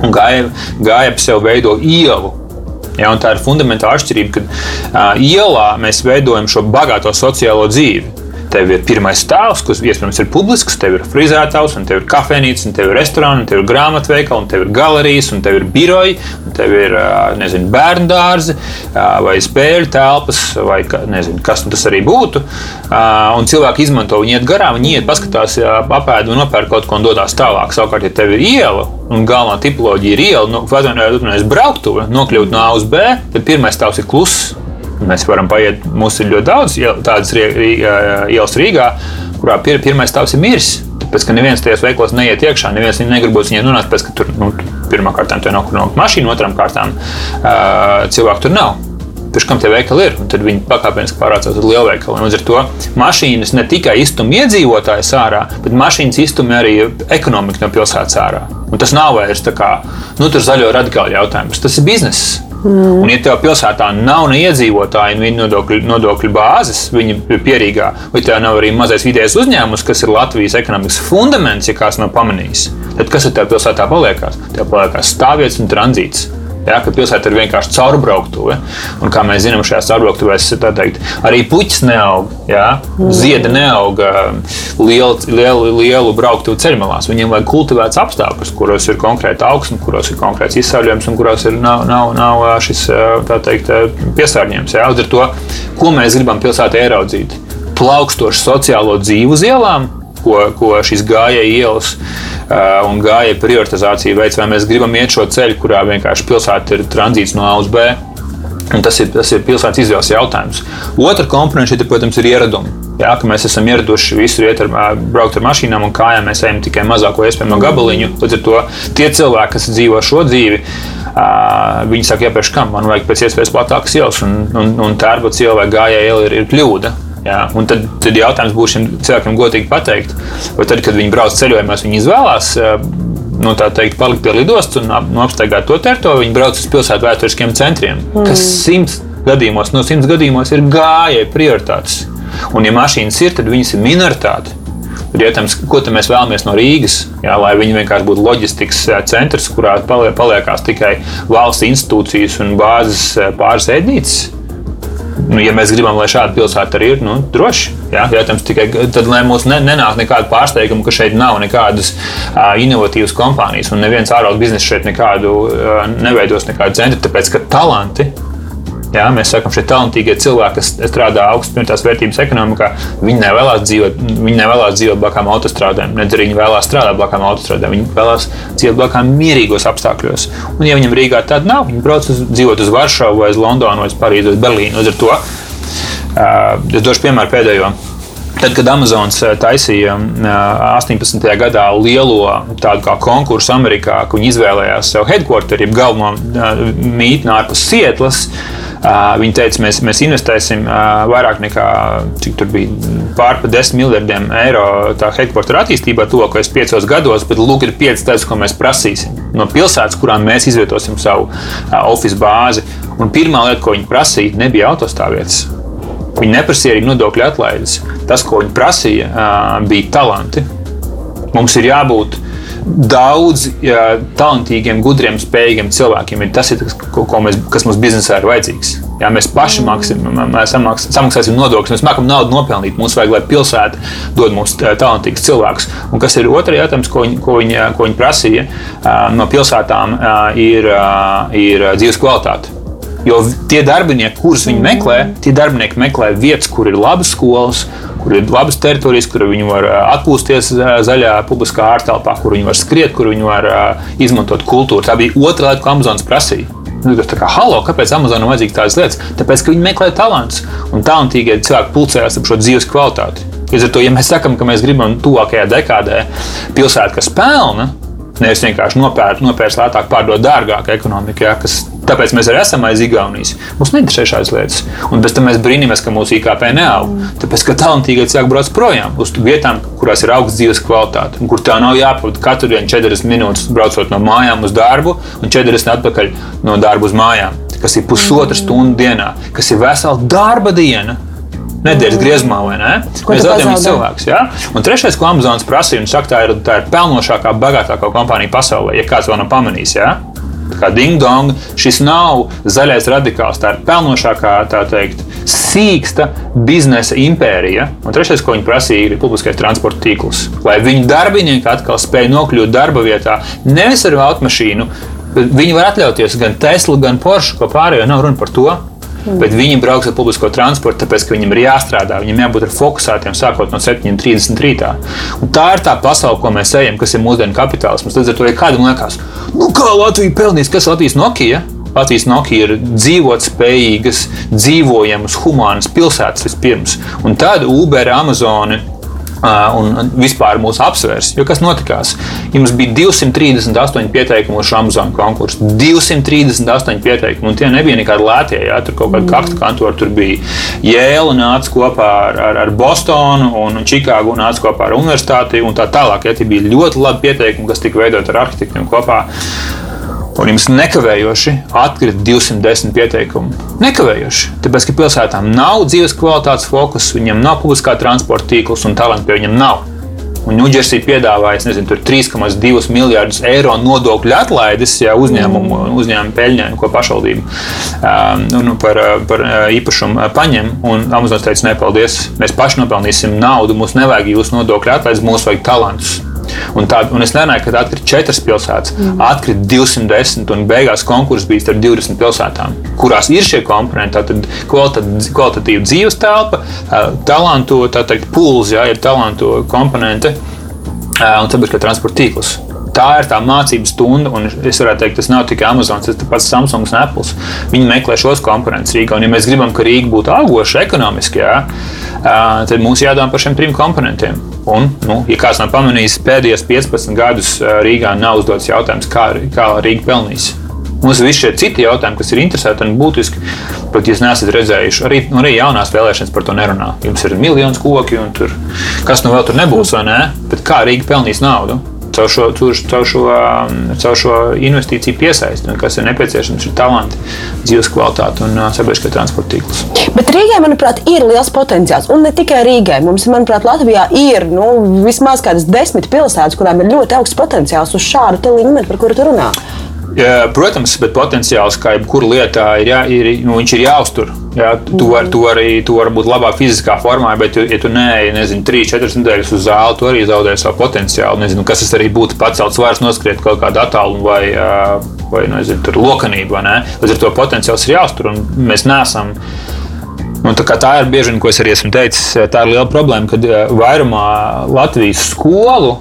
Un gāja, gāja ap sevi veido ielu. Ja, tā ir fundamentāla atšķirība, ka uh, ielā mēs veidojam šo bagāto sociālo dzīvi tev ir pirmais stāvs, kas iespējams ir publisks, tev ir frizētājs, un tev ir kafejnīca, un tev ir restorāns, un tev ir grāmatveikali, un tev ir galerijas, un tev ir biroji, un tev ir nezinu, bērnu dārzi, vai spēļu telpas, vai nezinu, kas tas arī būtu. Un cilvēki izmanto viņu iet garām, viņi iet, paskatās, apēd un nopērk kaut ko un dodas tālāk. Savukārt, ja tev ir iela, un galvenā tipoloģija ir iela, nu, vai nu es brauktu, nokļūt no A uz B, tad pirmais stāvs ir kluss. Mēs varam paiet, mums ir ļoti daudz tādas ielas Rīgā, kurā pir, pirmais stāvs ir miris. Tāpēc, ka neviens tajos veiklos neiet iekšā, neviens negribot viņai nonākt, pēc, ka tur nu, pirmā kārtā tur nav kur nokļūt mašīna, otrām kārtām uh, cilvēku tur nav. Pēc kam tie veikali ir, tad viņi pakāpeniski pārvācās uz lielveikaliem. Līdz ar to mašīnas ne tikai iztum iedzīvotājus ārā, bet mašīnas iztum arī ekonomiku no pilsētas ārā. Un tas nav vairs tā kā nu, zaļo radikālu jautājums, tas ir bizness. Mm. Un, ja tev pilsētā nav ne iedzīvotāji, ne nodokļu, nodokļu bāzes, viņi ir pierīgā, vai tev nav arī mazais vidējais uzņēmums, kas ir Latvijas ekonomikas fundaments, ja kāds nav pamanījis, tad kas ar tev pilsētā paliekās? Tev paliekās stāvvietas un tranzīts. Ja, ka pilsēta ir vienkārši caurbrauktuve. Un, kā mēs zinām, šajās caurbrauktuvēs teikt, arī puķis neaug. Ja, ziedi neaug lielu, lielu, lielu brauktuvu ceļmalās. Viņiem vajag kultivēts apstākļus, kuros ir konkrēta augsne, kuros ir konkrēts izsauļojums un kuros ir, nav, nav, nav šis teikt, piesārņojums. Ja. Līdz ar to, ko mēs gribam pilsētā ieraudzīt? Plaukstošu sociālo dzīvu uz ielām, ko, ko šīs gājēji ielas uh, un gājēji prioritizācija veids, vai mēs gribam iet šo ceļu, kurā vienkārši pilsēta ir tranzīts no A uz B. Un tas ir, tas ir pilsētas izvēles jautājums. Otra komponente šeit, protams, ir ieradumi. Jā, ka mēs esam ieraduši visur iet ar, braukt ar mašīnām un kājām. Mēs ejam tikai mazāko iespējamo gabaliņu. Līdz ar to tie cilvēki, kas dzīvo šo dzīvi, uh, viņi saka, jāpēc kam man vajag pēc iespējas platākas ielas, un, un, un tērba vai gājēja iela ir, ir kļūda. Jā, un tad, tad jautājums būs šiem cilvēkiem godīgi pateikt, vai tad, kad viņi brauc ceļojumos, viņi izvēlās nu, teikt, palikt pie lidostas un ap, nu, apsteigāt to teritoriju, viņi brauc uz pilsētu vēsturiskiem centriem, mm. kas simts gadījumos, no simts gadījumos ir gājēji prioritātes. Un, ja mašīnas ir, tad viņas ir minoritāte. Ir jautājums, ko mēs vēlamies no Rīgas, jā, lai viņi vienkārši būtu loģistikas centrs, kurā paliekās tikai valsts institūcijas un bāzes pāris ēdnīcas nu, ja mēs gribam, lai šāda pilsēta arī ir, nu, droši. Jā, jautājums tikai tad, lai mums ne, nenāk nekāda pārsteiguma, ka šeit nav nekādas uh, inovatīvas kompānijas un neviens ārvalstu biznesa šeit nekādu uh, neveidos nekādu centru, tāpēc ka talanti Jā, mēs sakām, šie talantīgie cilvēki, kas strādā augstās vērtības ekonomikā, viņi nevēlas dzīvot, viņi nevēlas dzīvot blakām autostrādēm, nedz arī viņi vēlās strādāt blakām autostrādēm. Viņi vēlas dzīvot blakām mierīgos apstākļos. Un, ja viņam Rīgā tāda nav, viņi brauc uz, dzīvot uz Varšavu, vai uz Londonu, vai uz Parīzi, vai Berlīnu. Līdz ar to uh, es došu piemēru pēdējo. Tad, kad Amazons taisīja 18. gadā lielo tādu konkursu Amerikā, kur viņi izvēlējās sev headquarteri, jeb galveno mītni ārpus Sietlas, Viņi teica, mēs, mēs investēsim vairāk nekā pārpa 10 miljardiem eiro headquartera attīstībā tuvākajos piecos gados, bet lūk, ir pieci lietas, ko mēs prasīsim no pilsētas, kurām mēs izvietosim savu oficiālu bāzi. Un pirmā lieta, ko viņi prasīja, nebija autostāvvietas. Viņi neprasīja arī nodokļu atlaides. Tas, ko viņi prasīja, bija talanti. Mums ir jābūt daudz ja, talantīgiem, gudriem, spējīgiem cilvēkiem ir tas, ir, ko, ko mēs, kas mums biznesā ir vajadzīgs. Jā, mēs paši maksim, mēs samaks, samaksāsim nodokļus, mēs mākam naudu nopelnīt. Mums vajag, lai pilsēta dod mums talantīgus cilvēkus. Un kas ir otrs jautājums, ko viņi, ko viņi, ko viņi prasīja no pilsētām, ir, ir dzīves kvalitāte. Jo tie darbinieki, kurus viņi meklē, tie darbinieki meklē vietas, kur ir labas skolas, kur ir labas teritorijas, kur viņi var atpūsties zaļā publiskā ārtelpā, kur viņi var skriet, kur viņi var izmantot kultūru. Tā bija otra lieta, ko Amazonas prasīja. Nu, tā kā, halo, kāpēc Amazonam vajadzīga tādas lietas? Tāpēc, ka viņi meklē talantus un talantīgie cilvēki pulcējas ap šo dzīves kvalitāti. Līdz ar to, ja mēs sakām, ka mēs gribam tuvākajā dekādē pilsētu, kas pelna, nevis vienkārši nopērkt, nopērkt lētāk, pārdot dārgāk ekonomikā, kas Tāpēc mēs arī esam aiz Igaunijas. Mums neinteresē šādas lietas. Un pēc tam mēs brīnamies, ka mūsu IKP neaug. Tāpēc, ka talantīgie cilvēki brauc projām uz vietām, kurās ir augsts dzīves kvalitāte, un kur tā nav jāpavada katru dienu 40 minūtes braucot no mājām uz darbu un 40 atpakaļ no darba uz mājām. Kas ir pusotra stunda dienā, kas ir vesela darba diena nedēļas griezumā, vai ne? Ko Mēs zaudējam cilvēkus. Ja? Un trešais, ko Amazonas prasīja, un saka, tā ir, tā ir pelnošākā, bagātākā kompānija pasaulē, ja kāds vēl nav pamanījis. Ja? Kā ding dong, šis nav zaļais radikāls. Tā ir pelnošākā, tā teikt, sīksta biznesa impērija. Un trešais, ko viņi prasīja, ir publiskais transporta tīkls. Lai viņu darbinieki atkal spēj nokļūt darba vietā, nevis ar automašīnu. bet Viņi var atļauties gan Tesla, gan Porsche, ko pārējo nav runa par to. Bet viņi brauks ar publisko transportu, tāpēc, ka viņiem ir jāstrādā, viņiem jābūt ar fokusētiem sākot no 7.30 rītā. Un tā ir tā pasaule, ko mēs ejam, kas ir mūsdienu kapitālisms. Tad, ja kādam liekas, nu kā Latvija pelnīs, kas Latvijas Nokia? Latvijas Nokia ir dzīvot spējīgas, dzīvojamas, humānas pilsētas vispirms, un tad Uber, Amazon un vispār mūs apsvērs. Jo kas notikās? Jums bija 238 pieteikumi uz Amazon konkursu. 238 pieteikumi, un tie nebija nekādi lētie. Jā, tur kaut kāda kakta kantora, tur bija Jēla nāca kopā ar, ar, ar Bostonu un Čikāgu nāca kopā ar universitāti un tā tālāk. Jā, tie bija ļoti labi pieteikumi, kas tika veidot ar arhitektiem kopā. Un jums nekavējoši atkrita 210 pieteikumu. Nekavējoši. Tāpēc, ka pilsētām nav dzīves kvalitātes fokus, viņiem nav publiskā transporta tīkls un talantu pie viņiem nav. Un Ņūdžersija piedāvāja nezinu, tur 3,2 miljardus eiro nodokļu atlaides ja, uzņēmumu, uzņēmumu peļņai, ko pašvaldība um, nu, par, par īpašumu paņem. Un Amazon teica, nepaldies, mēs paši nopelnīsim naudu, mums nevajag jūsu nodokļu atlaides, mums vajag talantus. Un, tā, un es nerunāju, ka atkrīt četras pilsētas, mm. atkrīt 210, un beigās konkurss bija starp 20 pilsētām, kurās ir šie komponenti. Tātad kvalitat- kvalitatīva dzīves telpa, ā, talantu, tā teikt, pūles, ja ir talantu komponenti ā, un sabiedriskā transporta tīkls. Tā ir tā mācību stunda, un es varētu teikt, tas nav tikai Amazon, tas ir pats Samsung un Apple. Viņi meklē šos komponentus Rīgā. Un, ja mēs gribam, ka Rīga būtu augoša ekonomiski, jā, tad mums jādomā par šiem trim komponentiem. Un, nu, ja kāds nav pamanījis, pēdējos 15 gadus Rīgā nav uzdots jautājums, kā, kā Rīga pelnīs. Mums ir visi šie citi jautājumi, kas ir interesanti un būtiski. Bet, ja neesat redzējuši, arī, nu, arī jaunās vēlēšanas par to nerunā. Jums ir miljonus koki, un tur, kas nu vēl tur nebūs, vai ne? Bet kā Rīga pelnīs naudu? Caur šo, caur, šo, um, caur šo investīciju piesaisti, kas ir nepieciešams, ir talanti, dzīves kvalitāte un uh, sabiedriskā transporta tīkls. Bet Rīgai, manuprāt, ir liels potenciāls. Un ne tikai Rīgai. Mums, manuprāt, Latvijā ir nu, vismaz kādas desmit pilsētas, kurām ir ļoti augsts potenciāls uz šādu līmeni, par kuru tu runā. Protams, bet potenciāls, kā jebkurā lietā, ir, jā, ir, nu, ir jāuztur. Jā, tu, vari, tu, vari, tu vari būt labāk fiziskā formā, bet, ja tu neej, nezinu, 3-4 nedēļas uz zāli, tu arī zaudē savu potenciālu. Nezinu, kas tas arī būtu pacelt svars, noskriet kaut kādu attālumu vai, vai nezinu, tur lokanību. vai? Līdz ar to potenciāls ir jāuztur, un mēs neesam. Nu, tā, tā ir bieži vien, ko es arī esmu teicis, tā ir liela problēma, kad vairumā Latvijas skolu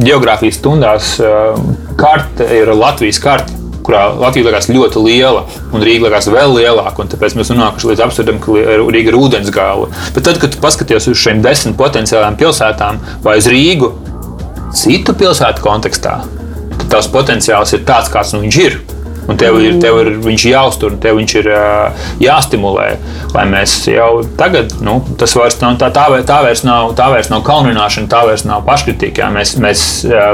geogrāfijas stundās uh, karte ir Latvijas karte. Kurā Latvija liekas ļoti liela, un Rīga liekas vēl lielāka. Tāpēc mēs nonākuši līdz absurdam, ka Rīga ir ūdens gala. Bet tad, kad tu paskaties uz šīm desmit potenciālām pilsētām vai uz Rīgu, citu pilsētu kontekstā, tad tavs potenciāls ir tāds, kāds nu viņš ir. Un tev ir, tev ir viņš jāuztur, tev viņš ir jāstimulē. Lai mēs jau tagad, nu, tas vairs nav tā, tā, tā vairs nav, tā vairs nav kaunināšana, tā vairs nav paškritika. Mēs, mēs,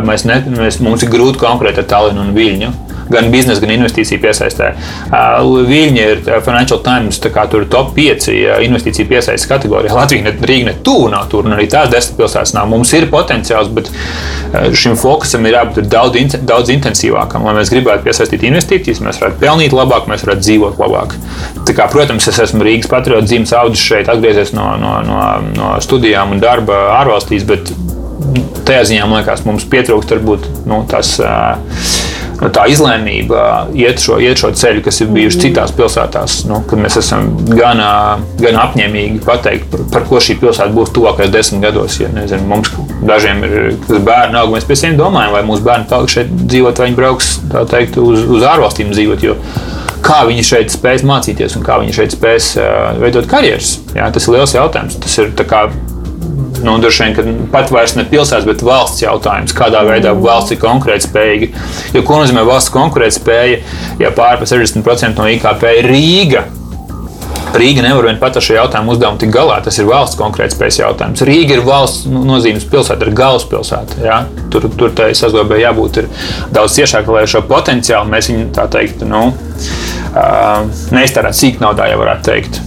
mēs, ne, mēs, mums ir grūti konkurēt ar Tallinu un Viļņu. Gan biznesa, gan investīciju piesaistē. Viņa ir ā, Financial Times top 5 ā, investīciju piesaistes kategorijā. Latvija ne, Rīga ne tuvu nav tur, un arī tās desmit pilsētas nav. Mums ir potenciāls, bet šim fokusam ir jābūt daudz, daudz intensīvākam. Lai mēs gribētu piesaistīt investīcijas, mēs varētu pelnīt labāk, mēs varētu dzīvot labāk. Kā, protams, es esmu Rīgas patriots, dzīves audzis šeit, atgriezies no, no, no, no studijām un darba ārvalstīs, bet tajā ziņā man liekas, mums pietrūkst varbūt nu, tas. ā, nu, Tā izlēmība iet šo, iet šo ceļu, kas ir bijuši citās pilsētās, nu, kad mēs esam gan, gan apņēmīgi pateikt, par, par ko šī pilsēta būs tuvākajos desmit gados. Ja, nezinu, mums dažiem ir tas bērnu augs, mēs pie sevis domājam, vai mūsu bērni paliks šeit dzīvot, vai viņi brauks teikt, uz, uz ārvalstīm dzīvot. Jo, kā viņi šeit spēs mācīties un kā viņi šeit spēs uh, veidot karjeras. Jā, tas ir liels jautājums. Tas ir kā nu, droši vien, ka pat vairs ne pilsētas, bet valsts jautājums, kādā veidā valsts ir konkurētspējīga. Jo ko nozīmē valsts konkurētspēja, ja pāri par 60% no IKP ir Rīga? Rīga nevar vien pat ar šo jautājumu uzdevumu tik galā. Tas ir valsts konkrētspējas jautājums. Rīga ir valsts nu, nozīmes pilsēta, ir galvaspilsēta. Ja? Tur, tur tai sazobē jābūt daudz ciešāk, lai šo potenciālu mēs viņu tā teikt, nu, uh, neiztērētu sīk naudā, ja varētu teikt.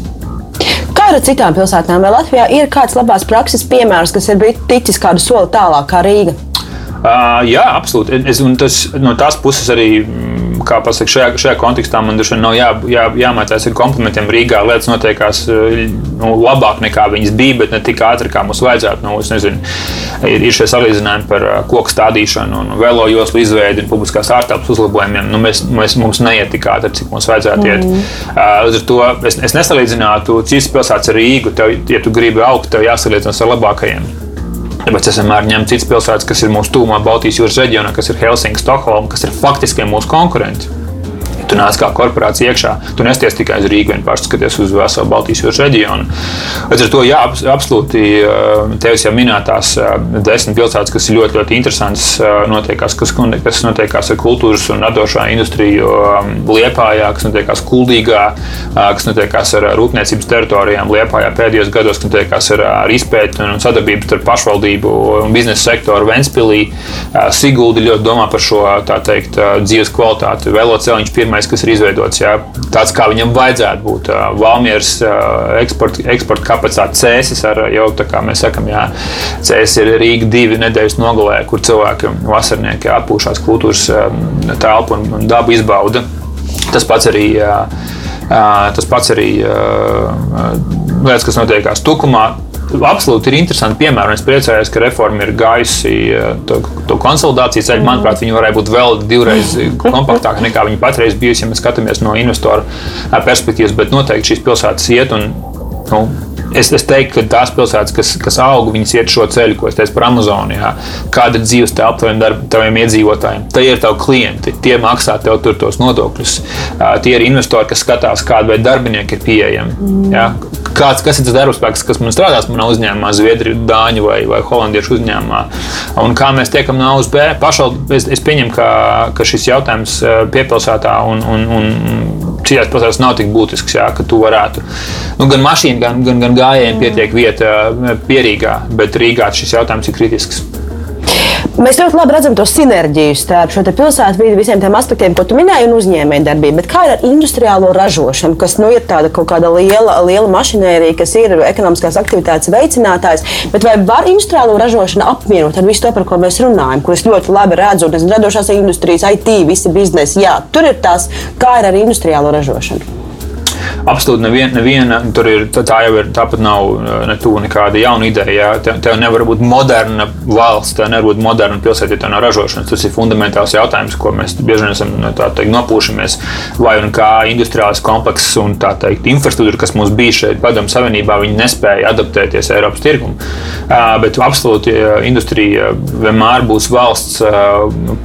Kā ar citām pilsētām? Vai Latvijā ir kāds labās prakses piemērs, kas ir ticis kādu soli tālāk kā Rīga? Uh, jā, absolūti. Es, tas, no tās puses arī, mm, kā pasaka, šajā, šajā kontekstā man droši vien nav jā, jā, jāmētās ar komplimentiem. Rīgā lietas notiekās nu, labāk nekā viņas bija, bet ne tik ātri, kā mums vajadzētu. Nu, nezinu, ir, ir šie salīdzinājumi par koku stādīšanu, un velo joslu izveidi un publiskās ārtelpas uzlabojumiem. Nu, mēs, mēs, mums neiet tik ātri, cik mums vajadzētu iet. Mm. Līdz ar to es, es nesalīdzinātu citas pilsētas ar Rīgu. Tev, ja tu gribi augt, tev jāsalīdzinās ar labākajiem. Tāpēc es vienmēr ņemu citas pilsētas, kas ir mūsu tūmā Baltijas jūras reģionā, kas ir Helsinki, Stokholma, kas ir faktiski mūsu konkurenti. Tu nāc kā korporācija iekšā. Tu nesties tikai uz Rīgas, vien paskaties uz veselu Baltijas jūras reģionu. Līdz ar to, jā, absolūti eh, tevis jau minētās eh, desmit pilsētas, kas ir ļoti, ļoti interesants, eh, notiekās, kas, kas notiekās ar kultūras un radošā industriju Liepājā, kas notiekās Kuldīgā, kas notiekās ar rūpniecības teritorijām Liepājā pēdējos gados, kas notiekās ar, ar izpēti un sadarbību starp pašvaldību un biznesa sektoru Ventspilī. Siguldi ļoti domā par šo teikt, dzīves kvalitāti. Veloceliņš pirmais, kas ir izveidots. Jā, tāds kā viņam vajadzētu būt. Valmieras eksporta, eksporta kapacitāte cēsis ar jau tā kā mēs sakam, jā, cēsis ir Rīga divi nedēļas nogalē, kur cilvēki vasarnieki atpūšās kultūras telpu un, dabu izbauda. Tas pats arī. Tas pats arī lietas, kas notiekās Tukumā, absolūti ir interesanti piemēri. Es priecājos, ka reforma ir gājusi eh, to, to konsolidācijas ceļu. Manuprāt, viņi varēja būt vēl divreiz kompaktāki nekā viņi patreiz bijusi, ja mēs skatāmies no investoru eh, perspektīvas. Bet noteikti šīs pilsētas iet un nu, Es, es teiktu, ka tās pilsētas, kas, kas aug, viņas iet šo ceļu, ko es teicu par Amazonu. Jā. Kāda ir dzīves telpa taviem, taviem iedzīvotājiem? Tie ir tavi klienti, tie maksā tev tur tos nodokļus. Tie ir investori, kas skatās, kāda veida darbinieki ir pieejami. Jā. Kāds, kas ir tas darbspēks, kas man strādās manā uzņēmumā, Zviedrijas, Dāņu vai, vai Holandiešu uzņēmumā? Un kā mēs tiekam no A uz B? Pašal, es, es pieņemu, ka, ka šis jautājums piepilsētā un, un, un citās pilsētās nav tik būtisks, jā, ka tu varētu. Nu, gan mašīna, gan, gan, gan gājējiem pietiek vieta eh, pierīgā, bet Rīgā šis jautājums ir kritisks. Mēs ļoti labi redzam to sinerģiju starp šo pilsētu vidi, visiem tiem aspektiem, ko tu minēji, un uzņēmējdarbību. Kā ir ar industriālo ražošanu, kas nu, ir tāda kaut kāda liela, liela mašinērija, kas ir ekonomiskās aktivitātes veicinātājs? Bet vai var industriālo ražošanu apvienot ar visu to, par ko mēs runājam, es ļoti labi redzu, un radošās industrijas, IT, visi biznesi? Jā, tur ir tās, kā ir ar industriālo ražošanu. Absolūti neviena, neviena tur ir. Tā jau ir. Tāpat nav eh, ne tuvu nekāda jauna ideja. Tev, tev nevar būt moderna valsts, tev nevar būt moderna pilsēta, ja tev nav ražošanas. Tas ir fundamentāls jautājums, ko mēs bieži vien esam teikt, nopūšamies. Vai un kā industriālais komplekss un tā teikt, infrastruktūra, kas mums bija šeit, Padomu Savienībā, viņi nespēja adaptēties Eiropas tirgumam. Bet absolūti industrija vienmēr būs valsts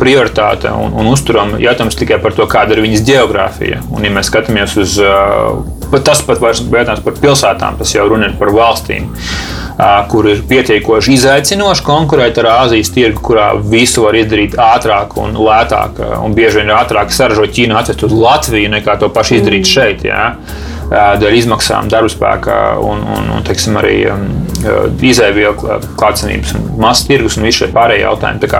prioritāte un, un uzturama jautājums tikai par to, kāda ir viņas geogrāfija. Un, ja mēs skatāmies uz Bet tas pat vairs jautājums par pilsētām, tas jau runa ir par valstīm, kur ir pietiekoši izaicinoši konkurēt ar Āzijas tirgu, kurā visu var izdarīt ātrāk un lētāk. Un bieži vien ir ātrāk saražot Ķīnu, atvest uz Latviju, nekā to pašu izdarīt mm. šeit. Jā dēļ izmaksām, darba spēka un, un, un teiksim, arī um, izēvielu klātsenības un masas tirgus un visi šie pārējie jautājumi.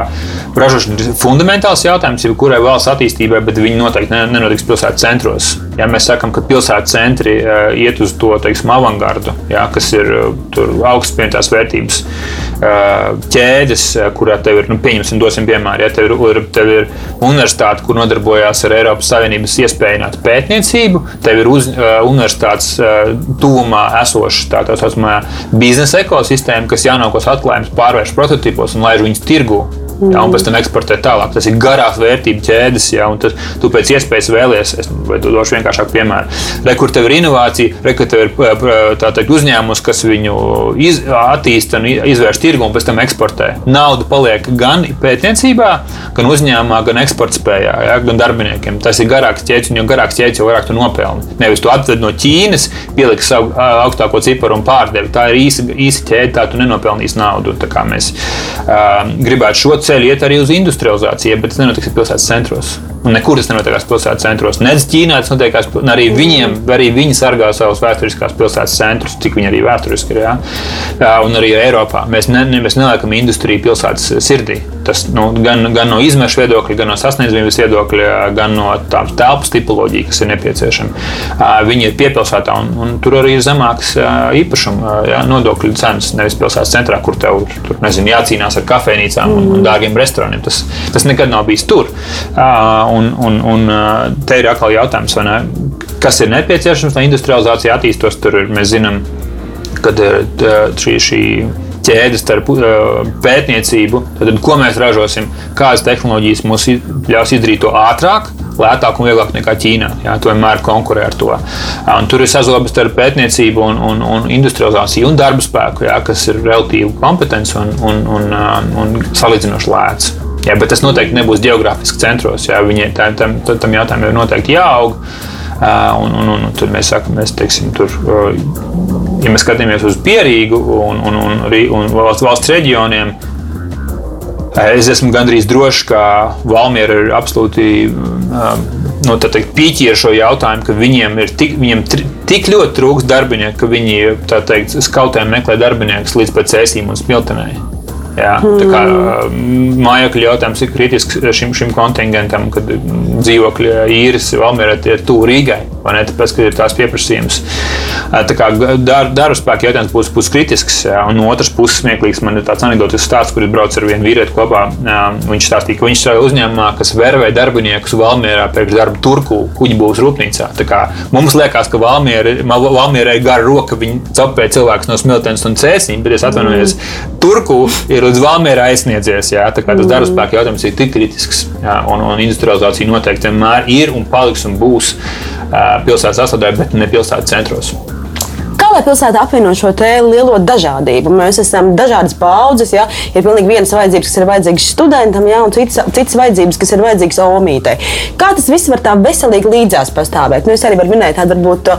Ražošana ir fundamentāls jautājums jebkurai valsts attīstībai, bet viņi noteikti nenotiks pilsētas centros. Ja mēs sakām, ka pilsētas centri uh, iet uz to teiksim, avangardu, ja, kas ir uh, augsts pieņemtās vērtības uh, ķēdes, kurā tev ir, nu, pieņemsim, dosim piemēru, ja tev ir, tev ir universitāte, kur nodarbojās ar Eiropas Savienības iespējinātu pētniecību, tev ir uz, universitātes tuvumā esoša tā, tā saucamā biznesa ekosistēma, kas jaunākos atklājumus pārvērš prototipos un laiž viņus tirgū. Jā, un pēc tam eksportēt tālāk. Tas ir garās vērtību ķēdes, jā, un tas, tu pēc iespējas vēlies, vai tu došu vienkāršāku piemēru. Re, kur tev ir inovācija, re, kur tev ir teikt, uzņēmums, kas viņu iz, attīsta un izvērš tirgu un pēc tam eksportē. Nauda paliek gan pētniecībā, gan uzņēmumā, gan eksporta spējā, jā, gan darbiniekiem. Tas ir garāks ķēdes, un jo garāks ķēdes, jo vairāk tu nopelni. Nevis tu atved no Ķīnas, pieliksi savu augstāko ciparu un pārdevi. Tā ir īsa, īsa ķēde, tā tu nenopelnīsi naudu. Tā kā mēs uh, gribētu šo ceļu iet arī uz industrializāciju, bet tas nenotiks pilsētas centros. Nekur tas nenotiekās pilsētas centros. Nec Ķīnā tas notiekās, arī viņiem, arī viņi sargā savus vēsturiskās pilsētas centrus, cik viņi arī vēsturiski ir. Jā. Un arī Eiropā. Mēs, ne, mēs neliekam industriju pilsētas sirdī. Tas nu, gan, gan no izmešu viedokļa, gan no sasniedzamības viedokļa, gan no tādas telpas tipoloģijas, kas ir nepieciešama. Viņi ir piepilsētā, un, un tur arī ir zemāks īpašuma jā, nodokļu cenas. Nevis pilsētas centrā, kur tev tur, nezinu, jācīnās ar kafejnīcām un, un dārgiem restorāniem. Tas, tas nekad nav bijis tur. Un, un, un te ir atkal jautājums, kas ir nepieciešams, lai industrializācija attīstos. Tur mēs zinām, kad ir šī. šī ķēdes starp pētniecību, tad ko mēs ražosim, kādas tehnoloģijas mums ļaus izdarīt to ātrāk, lētāk un vieglāk nekā Ķīnā. Jā, tu vienmēr konkurē ar to. Un tur ir sazobes starp pētniecību un, un, un industrializāciju un darba spēku, jā, kas ir relatīvi kompetents un, un, un, un salīdzinoši lēts. Jā, bet tas noteikti nebūs geogrāfiski centros. Jā, viņai tam, tam, tam jautājumam ir noteikti jāaug. Un, un, un, un tur mēs sakām, mēs teiksim, tur ja mēs skatāmies uz Pierīgu un, un, un, un valsts, valsts reģioniem, es esmu gandrīz drošs, ka Valmiera ir absolūti nu, teikt, pīķi ar šo jautājumu, ka viņiem ir tik, viņiem tik ļoti trūks darbinieku, ka viņi teikt, skautēm meklē darbiniekus līdz pat cēsīm un smiltenei. Jā, tā kā mājokļu jautājums ir kritisks šim, šim kontingentam, kad dzīvokļi īres Valmērā ir tuvu Rīgai, vai ne? Tāpēc, ka ir tās pieprasījums. Tā kā dar, darba spēka jautājums būs, būs kritisks, jā, un no otras puses smieklīgs man ir tāds anekdotisks stāsts, kur es braucu ar vienu vīrieti kopā. Jā, viņš stāstīja, ka viņš strādā uzņēmumā, kas vervē darbiniekus Valmērā pēc darba Turku kuģibūvas rūpnīcā. Tā kā mums liekas, ka Valmērai ir gara roka, viņi capē cilvēkus no smiltenes un cēsīm, bet es atvainojos, mm. Turku ir līdz Valmērai aizsniedzies. Jā, tā kā tas darba spēka jautājums ir tik kritisks, jā, un, un industrializācija noteikti vienmēr ir un paliks un būs pilsētas sastāvdaļa, bet ne pilsētas centros lai pilsēta apvieno šo lielo dažādību. Mēs esam dažādas paudzes, ja ir pilnīgi vienas vajadzības, kas ir vajadzīgas studentam, ja, un citas, citas vajadzības, kas ir vajadzīgas omītei. Kā tas viss var tā veselīgi līdzās pastāvēt? Nu, es arī varu minēt tādu varbūt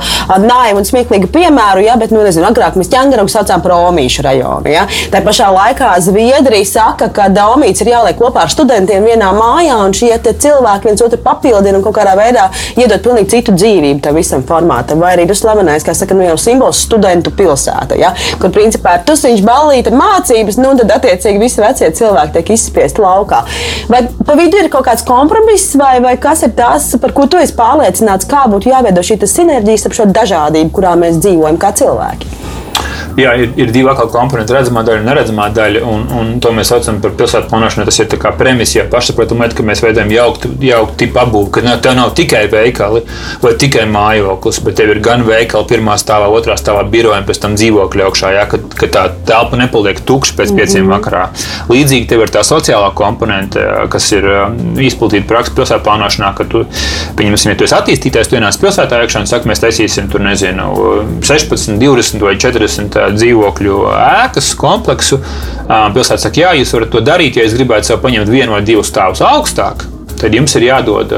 naivu un smieklīgu piemēru, ja, bet, nu, nezinu, agrāk mēs ķēngaragu saucām par omīšu rajonu. Ja. Tā pašā laikā Zviedrija saka, ka omīts ir jāliek kopā ar studentiem vienā mājā, un šie cilvēki viens otru papildina un kaut kādā veidā iedod pilnīgi citu dzīvību tam visam formātam. Vai arī tas slavenais, kā saka, nu, jau simbols studentu pilsēta, ja, kur principā ir tusiņš, ballīte, mācības, nu tad attiecīgi visi vecie cilvēki tiek izspiesti laukā. Vai pa vidu ir kaut kāds kompromiss, vai, vai kas ir tas, par ko tu esi pārliecināts, kā būtu jāveido šī sinerģija starp šo dažādību, kurā mēs dzīvojam kā cilvēki? Jā, ir, ir divi atkal komponenti, redzamā daļa un neredzamā daļa. Un, un to mēs saucam par pilsētu plānošanu. Tas ir premisa, ja pašsaprotamā, ka mēs veidojam jauktu, jauktu tipu apbūvi, ka tev nav tikai veikali vai tikai mājoklis, bet tev ir gan veikali pirmā stāvā, otrā stāvā biroja un pēc tam dzīvokļa augšā, ja, kad, kad tā telpa nepaliek tukša pēc pieciem mm -hmm. vakarā. Līdzīgi tev ir tā sociālā komponente, kas ir um, izplatīta praksa pilsētu plānošanā, ka tu, pieņemsim, ja tu esi attīstītājs, tu ienāc pilsētā iekšā un saka, mēs taisīsim tur, nezinu, 16, 20 vai 40 dzīvokļu ēkas kompleksu. Pilsēta saka, jā, jūs varat to darīt, ja jūs gribētu sev paņemt vienu vai divus stāvus augstāk tad jums ir jādod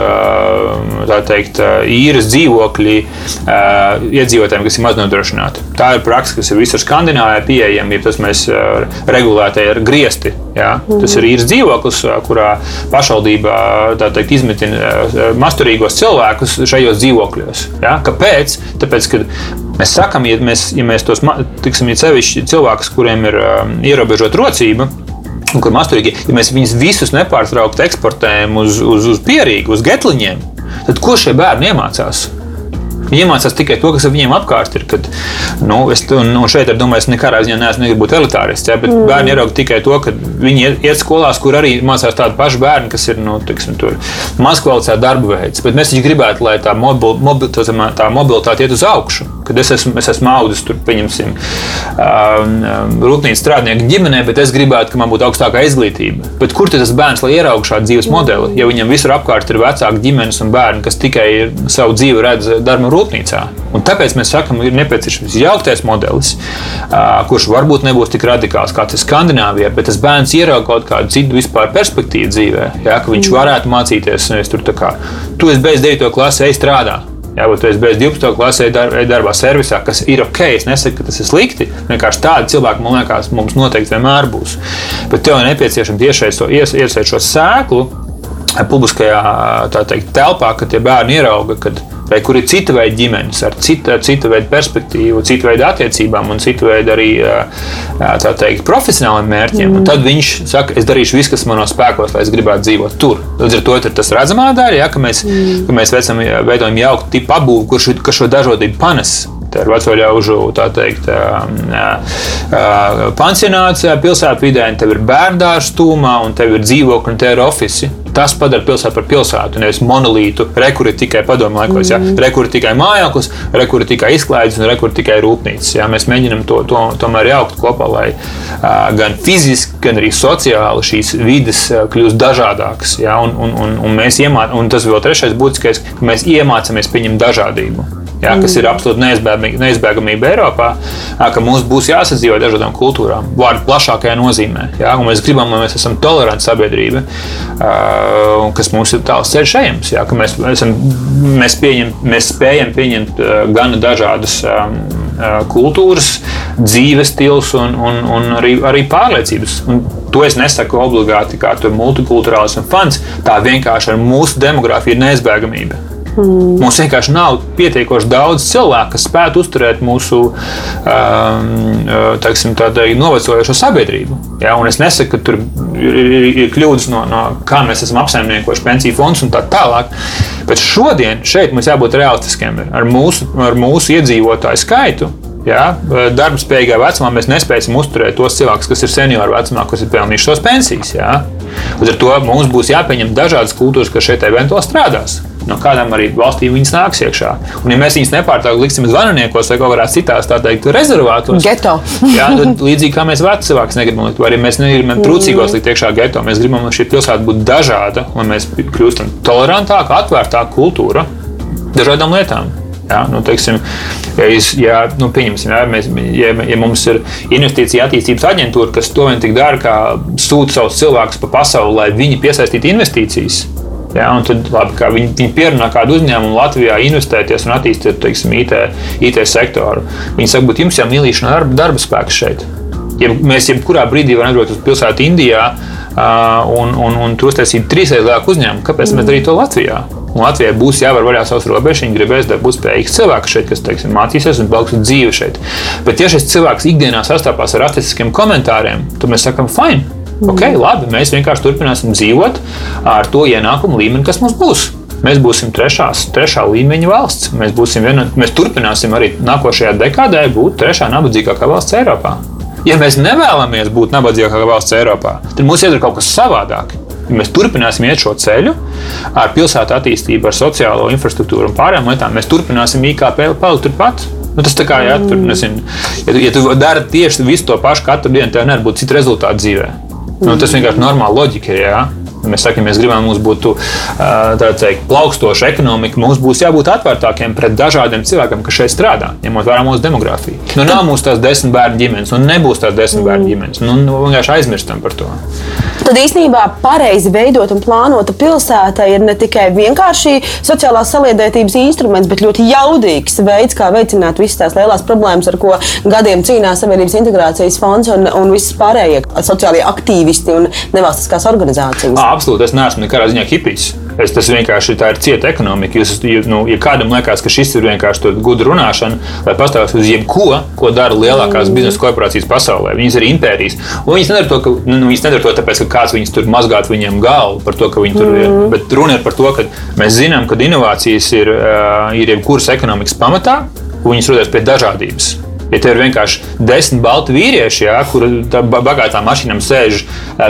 teikt, īres dzīvokļi iedzīvotājiem, kas ir maznodrošināti. Tā ir praksa, kas ir visur Skandināvijā pieejama. Ja tas mēs regulētai ar griesti. Jā. Tas ir īres dzīvoklis, kurā pašvaldība teikt, izmetina masturīgos cilvēkus šajos dzīvokļos. Jā. Kāpēc? Tāpēc, mēs sakām, ja mēs, ja mēs tos tiksim, ja sevišķi cilvēkus, kuriem ir ierobežota rocība, kur masturīgi, ja mēs viņus visus nepārtraukti eksportējam uz, uz, uz pierīgu, uz getliņiem, tad ko šie bērni iemācās? Viņi iemācās tikai to, kas viņiem apkārt ir. Kad, nu, es, un šeit, domāju, es nekādā ziņā neesmu būt elitārists, ja, mm. bērni ieraudzīja tikai to, ka viņi iet, skolās, kur arī mācās tādi paši bērni, kas ir nu, tiksim, mazkvalificēta darba veids. Bet mēs taču gribētu, lai tā, mobil, mobil, tā, tā mobilitāte iet uz augšu, kad es esmu, es esmu audzis tur, pieņemsim, rūpnīcas strādnieku ģimenē, bet es gribētu, ka man būtu augstākā izglītība. Bet kur tas bērns, lai ieraugtu šādu dzīves modeli, ja viņam visur apkārt ir vecāki ģimenes un bērni, kas tikai savu dzīvi redz darba rūpnīcā? Un tāpēc mēs sakām, ir nepieciešams jauktais modelis, kurš varbūt nebūs tik radikāls kā tas Skandināvijā, bet tas bērns ierauga kaut kādu citu vispār perspektīvu dzīvē, ja, ka viņš varētu mācīties. Tur, kā, tu esi beidz 9. klasē, ej strādā. Jā, bet esi bez 12. klasē, dar, darbā servisā, kas ir ok. Es nesaku, ka tas ir slikti. Vienkārši tādi cilvēki, man liekas, mums noteikti vienmēr būs. Bet tev ir nepieciešams iesaistīt šo sēklu publiskajā teikt, telpā, kad tie bērni ierauga, ka vai kur ir cita veida ģimenes, ar cita, cita veida perspektīvu, cita veida attiecībām un cita veida arī teikt, profesionāliem mērķiem. Mm. Tad viņš saka, es darīšu visu, kas manos spēkos, lai es gribētu dzīvot tur. Līdz ar to ir tas redzamā daļa, ja, ka mēs, mm. ka mēs veicam, veidojam jauktu tipu apbūvi, kurš šo dažādību panes ar veco ļaužu teikt, pansionāts pilsētvidē, un tev ir bērndārs stūmā, un tev ir dzīvokļi, un tev ir oficiāli. Tas padara pilsētu par pilsētu, nevis monolītu. Rekurbi tikai padomu laikos, mm. ja? rekurbi tikai mājoklis, rekurbi tikai izklaides un rekurbi tikai rūpnīcas. Ja? Mēs mēģinām to, to tomēr jaukt kopā, lai uh, gan fiziski, gan arī sociāli šīs vidas uh, kļūst dažādākas. Ja? Un, un, un, un, mēs iemācāmies, un tas vēl trešais būtiskais, ka mēs iemācāmies pieņemt dažādību jā, kas ir absolūti neizbēgamība Eiropā, ka mums būs jāsadzīvot dažādām kultūrām, vārdu plašākajā nozīmē. Jā, mēs gribam, lai mēs esam toleranti sabiedrība, kas mums ir tāls ceļš ejams, jā, mēs, esam, mēs, pieņem, mēs spējam pieņemt gan dažādas kultūras, dzīves stils un, un, un arī, arī pārliecības. Un to es nesaku obligāti kā multikulturāls un fans. Tā vienkārši ar mūsu demogrāfiju ir neizbēgamība. Mm. Mums vienkārši nav pietiekoši daudz cilvēku, kas spētu uzturēt mūsu um, teiksim, novecojošo sabiedrību. Ja? Un es nesaku, ka tur ir, ir kļūdas no, no kā mēs esam apsaimniekojuši pensiju fondus un tā tālāk. Bet šodien šeit mums jābūt realistiskiem ar mūsu, ar mūsu iedzīvotāju skaitu. Ja, darba spējīgā vecumā mēs nespēsim uzturēt tos cilvēkus, kas ir senioru vecumā, kas ir pelnījuši tos pensijas. Ja. Līdz ar to mums būs jāpieņem dažādas kultūras, kas šeit eventuāli strādās no kādām arī valstīm viņas nāks iekšā. Un, ja mēs viņus nepārtraukti liksim zvaniniekos vai kaut kādās citās, tā teikt, rezervātos, geto. jā, tad līdzīgi kā mēs veci cilvēkus negribam likt, vai arī mēs negribam trūcīgos likt iekšā geto, mēs gribam, lai šī pilsēta būtu dažāda, lai mēs kļūstam tolerantāka, atvērtāka kultūra dažādām lietām. Jā, nu, teiksim, ja, ja, nu, jā, mēs, ja, ja mums ir investīcija attīstības aģentūra, kas to vien tik dara, kā sūta savus cilvēkus pa pasauli, lai viņi piesaistītu investīcijas, Ja, tad, labi, viņi, viņi pierunā kādu uzņēmumu Latvijā investēties un attīstīt teiksim, IT, IT sektoru. Viņi saka, ka jums jau mīlīšana darba, darba spēks šeit. Ja mēs jebkurā brīdī varam aizbraukt uz pilsētu Indijā uh, un, un, un tur uztaisīt trīsreiz lielāku uzņēmumu, kāpēc mm. mēs darītu to Latvijā? Un Latvijai būs jāvar vaļā savas robežas, viņi gribēs dabūt spējīgus cilvēkus šeit, kas teiksim, mācīsies un brauks uz dzīvi šeit. Bet, ja šis cilvēks ikdienā sastapās ar racistiskiem komentāriem, tad mēs sakām, fine, Okay, labi, mēs vienkārši turpināsim dzīvot ar to ienākumu līmeni, kas mums būs. Mēs būsim trešās, trešā līmeņa valsts. Mēs, viena, mēs turpināsim arī nākošajā dekādē būt trešā nabadzīgākā valsts Eiropā. Ja mēs nevēlamies būt nabadzīgākā valsts Eiropā, tad mums jādara kaut kas savādāk. Ja mēs turpināsim iet šo ceļu ar pilsētu attīstību, ar sociālo infrastruktūru un pārējām lietām, mēs turpināsim IKP palikt turpat. Nu, tas tā kā, ja, tur, nezinu, ja, ja tu dari tieši visu to pašu katru dienu, tev nevar būt cita rezultāta dzīvē. Nu, tas vienkārši ir normāli loģika. Jā. Mēs sakām, mēs gribam, mums būtu teikt, plaukstoša ekonomika. Mums būs jābūt atvērtākiem pret dažādiem cilvēkiem, kas šeit strādā, ņemot vērā mūsu demogrāfiju. Nu, nav mums tās desmit bērnu ģimenes, un nebūs tās desmit bērnu mm. ģimenes. Nu, nu, vienkārši aizmirstam par to. Tad īstenībā pareizi veidot un plānota pilsēta ir ne tikai vienkārši sociālās saliedētības instruments, bet ļoti jaudīgs veids, kā veicināt visas tās lielās problēmas, ar ko gadiem cīnās Savienības integrācijas fonds un, un visas pārējie sociālie aktīvisti un nevalstiskās organizācijas. Absolūti, es neesmu nekādā ziņā hipijs. Es, tas vienkārši tā ir cieta ekonomika. Jūs, nu, ja kādam liekas, ka šis ir vienkārši gudra runāšana, lai pastāstītu uz jebko, ko dara lielākās mm. biznesa korporācijas pasaulē. Viņas ir impērijas. Un viņas nedara to, ka, nu, nu, viņas nedara to tāpēc, ka kāds viņus tur mazgāt viņiem galvu par to, ka viņi tur mm. ir. Bet runa ir par to, ka mēs zinām, ka inovācijas ir, ir jebkuras ekonomikas pamatā, un viņas rodas pie dažādības. Ja tev ir vienkārši desmit balti vīrieši, jā, kur bagātām mašīnām sēž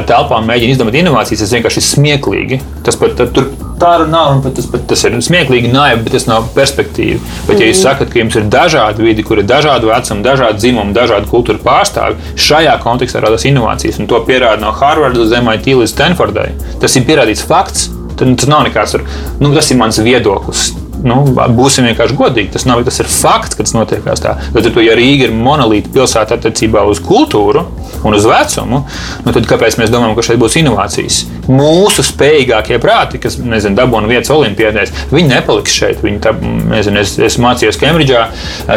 telpā un mēģina izdomāt inovācijas, tas vienkārši ir smieklīgi. Tas pat tur tā nav, un tas, pat, tas ir smieklīgi, naivi, bet tas nav perspektīva. Bet, ja jūs sakat, ka jums ir dažādi vidi, kur ir dažādi vecumi, dažādi dzimumi, dažādi kultūra pārstāvi, šajā kontekstā radās inovācijas, un to pierāda no Harvardas uz MIT līdz Stanfordai. Tas ir pierādīts fakts. Tas nav nekāds, nu, tas ir mans viedoklis nu, būsim vienkārši godīgi. Tas, nav, tas ir fakts, ka tas notiek tā. Bet, ja Rīga ir monolīta pilsēta attiecībā uz kultūru un uz vecumu, nu, tad kāpēc mēs domājam, ka šeit būs inovācijas? Mūsu spējīgākie prāti, kas nezinu, dabūna vietas olimpiadēs, viņi nepaliks šeit. Viņi tā, nezinu, es, es mācījos Kembridžā,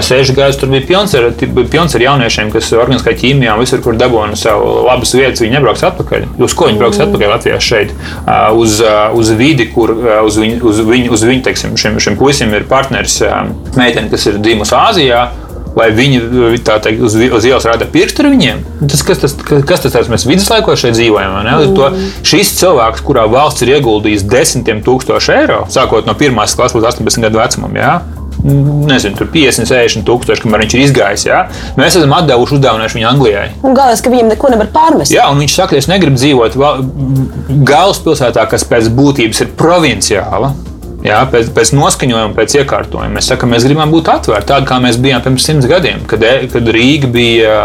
seši gadus tur bija pilns ar, pilns ar jauniešiem, kas organiskā ķīmijā visur, kur dabūna savu labas vietas, viņi nebrauks atpakaļ. Uz ko viņi brauks atpakaļ Latvijā šeit? Uz, uz vidi, kur uz viņu, uz viņu, uz viņu teiksim, šim šim puisim ir partneris meitene, kas ir dzimusi Āzijā. Lai viņi teikt, uz, uz ielas rāda pirkstu ar viņiem. Tas, kas tas, kas tas ir? Mēs viduslaikos šeit dzīvojam. Mm. To, šis cilvēks, kurā valsts ir ieguldījis desmitiem tūkstošu eiro, sākot no pirmās klases līdz 18 gadu vecumam, jā, nezinu, tur 50, 60 tūkstoši, kamēr viņš ir izgājis. Ja? Mēs esam atdevuši uzdāvinājumu viņu Anglijai. Galvenais, ka viņam neko nevar pārmest. Jā, un viņš saka, es negribu dzīvot galvaspilsētā, kas pēc būtības ir provinciāla. Jā, pēc, pēc noskaņojuma, pēc iekārtojuma. Mēs sakām, mēs gribam būt atvērti, tādi kā mēs bijām pirms simts gadiem, kad, e, kad Rīga bija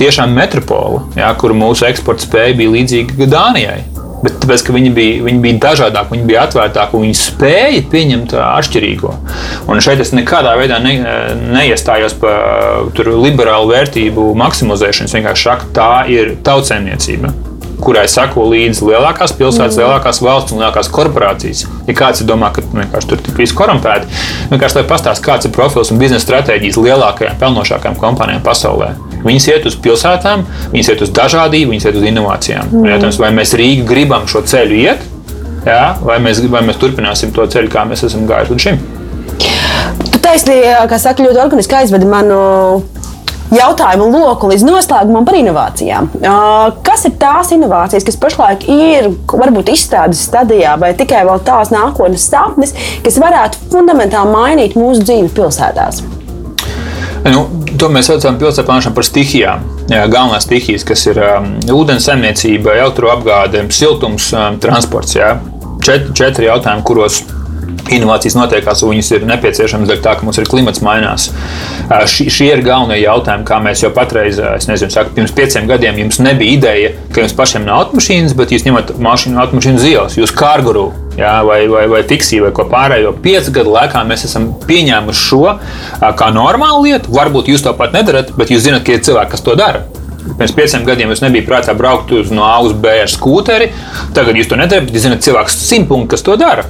tiešām metropola, jā, kur mūsu eksporta spēja bija līdzīga Dānijai. Bet tāpēc, ka viņi bija, viņi bija dažādāki, viņi bija atvērtāki un viņi spēja pieņemt atšķirīgo. Un šeit es nekādā veidā ne, neiestājos par liberālu vērtību maksimizēšanu. Es vienkārši saku, tā ir tautsēmniecība kurai sako līdzi lielākās pilsētas, mm. lielākās valsts un lielākās korporācijas. Ja kāds domā, ka vienkārši tur tik viss korumpēti, vienkārši lai pastāstītu, kāds ir profils un biznesa stratēģijas lielākajām, pelnošākajām kompānijām pasaulē. Viņas iet uz pilsētām, viņas iet uz dažādību, viņas iet uz inovācijām. Mm. Jautājums, vai mēs Rīgi gribam šo ceļu iet, jā, vai, mēs, vai mēs turpināsim to ceļu, kā mēs esam gājuši līdz šim. Tu taisnība, kā saka, ļoti organiski aizvedi manu jautājumu loku līdz noslēgumam par inovācijām. Kas ir tās inovācijas, kas pašlaik ir varbūt izstādes stadijā, vai tikai vēl tās nākotnes sapnis, kas varētu fundamentāli mainīt mūsu dzīvi pilsētās? Nu, to mēs saucam pilsētā par stihijām. Jā, galvenās stihijas, kas ir um, ūdens saimniecība, elektroapgāde, siltums, um, transports. Jā. Četri, četri jautājumi, kuros inovācijas notiekās, un viņas ir nepieciešamas dēļ tā, ka mums ir klimats mainās. Šie, šie ir galvenie jautājumi, kā mēs jau patreiz, es nezinu, saku, pirms pieciem gadiem jums nebija ideja, ka jums pašiem nav automašīnas, bet jūs ņemat mašīnu automašīnu zils, jūs kārguru. Jā, vai, vai, vai fiksiju, vai ko pārējo. Piecu gadu laikā mēs esam pieņēmuši šo kā normālu lietu. Varbūt jūs to pat nedarat, bet jūs zināt, ka ir cilvēki, kas to dara. Pirms pieciem gadiem jūs nebija prātā braukt uz no A uz B ar skūteri. Tagad jūs to nedarat, bet jūs zināt, cilvēks simt punktu, kas to dara.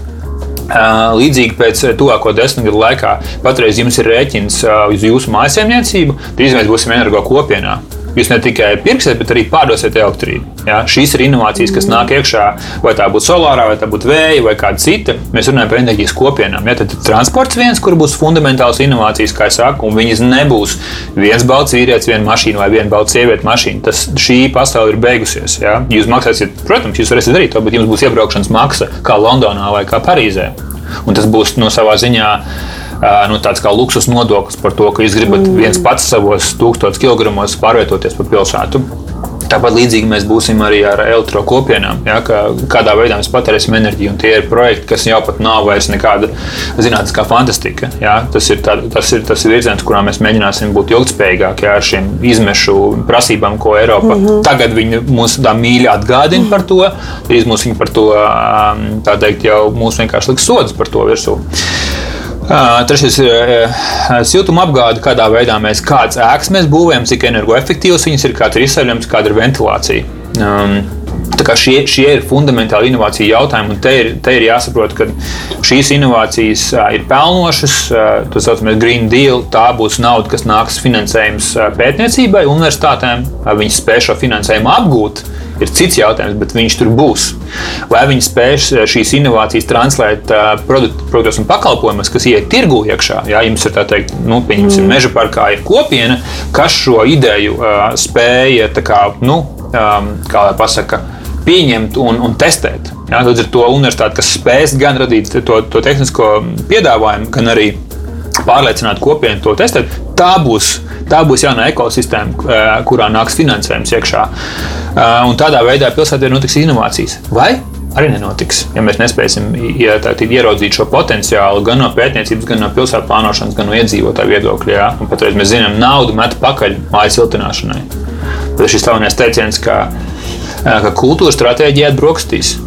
Līdzīgi pēc tuvāko desmit gadu laikā, patreiz jums ir rēķins uz jūsu mājsaimniecību, drīz mēs būsim energo kopienā. Jūs ne tikai pirksiet, bet arī pārdosiet elektrību. Ja? Šīs ir inovācijas, kas nāk iekšā, vai tā būtu solārā, vai tā būtu vēja, vai kāda cita. Mēs runājam par enerģijas kopienām. Ja? Tad transports viens, kur būs fundamentāls inovācijas, kā es saku, un viņas nebūs viens balts vīrietis, viena mašīna vai viena balta sieviete mašīna. Tas šī pasaule ir beigusies. Ja? Jūs maksāsiet, protams, jūs varēsiet darīt to, bet jums būs iebraukšanas maksa kā Londonā vai kā Parīzē. Un tas būs no savā ziņā nu, tāds kā luksus nodoklis par to, ka jūs gribat mm. viens pats savos tūkstošos kilogramos pārvietoties pa pilsētu. Tāpat līdzīgi mēs būsim arī ar elektrokopienām, ja, kā, kādā veidā mēs patērēsim enerģiju. Tie ir projekti, kas jau pat nav vairs nekāda zinātniskā fantastika. Ja. Tas, ir tā, tas ir tas virziens, kurā mēs mēģināsim būt ilgspējīgāki ja, ar šīm izmešu prasībām, ko Eiropa mm -hmm. tagad mums tā mīļi atgādina par to. Drīz mums viņi par to teikt, jau mūs vienkārši liks sodas par to virsū. Trešais ir siltuma apgāde, kādā veidā mēs kādas ēkas mēs būvējam, cik energoefektīvas viņas ir, kāda ir izsauļojums, kāda ir ventilācija. Um, Šie, šie ir fundamentāli inovāciju jautājumi, un te ir, te ir jāsaprot, ka šīs inovācijas ir pelnošas. Tas saucamais Green Deal, tā būs nauda, kas nāks finansējums pētniecībai, universitātēm. Viņi spēj šo finansējumu apgūt, ir cits jautājums, bet viņš tur būs. Vai viņi spēs eh, šīs inovācijas translēt eh, produktos un pakalpojumus, kas iet tirgu iekšā? Jā, jums ir tā teikt, nu, pieņemsim, mm. meža parkā ir kopiena, kas šo ideju uh, spēja, kā, nu, um, kā lai pasaka, pieņemt un, un testēt. Jā, tad ir to universitāte, kas spēs gan radīt to, to tehnisko piedāvājumu, gan arī pārliecināt kopienu to testēt. Tā būs, tā būs jauna ekosistēma, kurā nāks finansējums iekšā. Un tādā veidā pilsētā notiks inovācijas. Vai arī nenotiks. Ja mēs nespēsim ja, ieraudzīt šo potenciālu gan no pētniecības, gan no pilsētu plānošanas, gan no iedzīvotāju viedokļa. Ja? Patreiz mēs zinām, naudu met pakaļ mājas siltināšanai. Tad šis slavenais teiciens, ka, ka kultūras stratēģija ir brokastīs.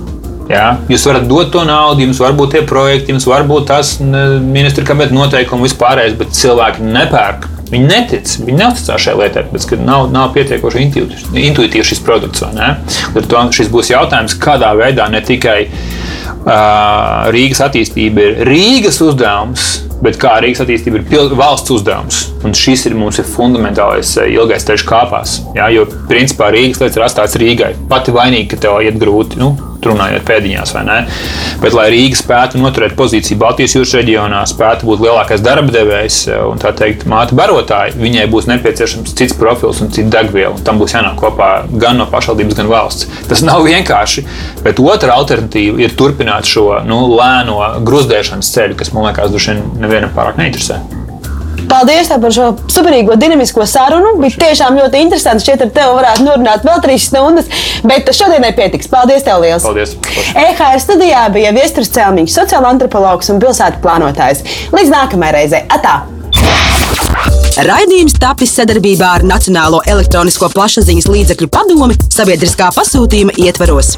Jā, jūs varat dot to naudu, jums var būt tie projekti, jums var būt tas ministra kabineta noteikumi, vispārējais, bet cilvēki nepērk. Viņi netic, viņi neuzticās šai lietai, tāpēc, ka nav, nav pietiekoši intuitīvs šis produkts. Tad šis būs jautājums, kādā veidā ne tikai uh, Rīgas attīstība ir Rīgas uzdevums, bet kā Rīgas attīstība ir valsts uzdevums. Un šis ir ir fundamentālais ilgais ceļš kāpās. Jā, jo principā Rīgas lietas ir atstātas Rīgai. Pati vainīga, ka tev iet grūti. Nu, runājot pēdiņās, vai ne? Bet, lai Rīga spētu noturēt pozīciju Baltijas jūras reģionā, spētu būt lielākais darba devējs un tā teikt, māte barotāji, viņai būs nepieciešams cits profils un cita degviela. Tam būs jānāk kopā gan no pašvaldības, gan valsts. Tas nav vienkārši, bet otra alternatīva ir turpināt šo nu, lēno gruzdēšanas ceļu, kas man liekas, droši vien nevienam pārāk neinteresē. Paldies par šo superīgo, dinamisko sarunu. Bija tiešām ļoti interesanti. Šķiet, ar tevi varētu norunāt vēl trīs stundas, bet šodienai pietiks. Paldies, tev liels! Paldies! EHR studijā bija Viestures Celmiņš, sociāla antropologs un pilsētu plānotājs. Līdz nākamajai reizei! Atā! Raidījums tapis sadarbībā ar Nacionālo elektronisko plašsaziņas līdzekļu padomi sabiedriskā pasūtījuma ietvaros.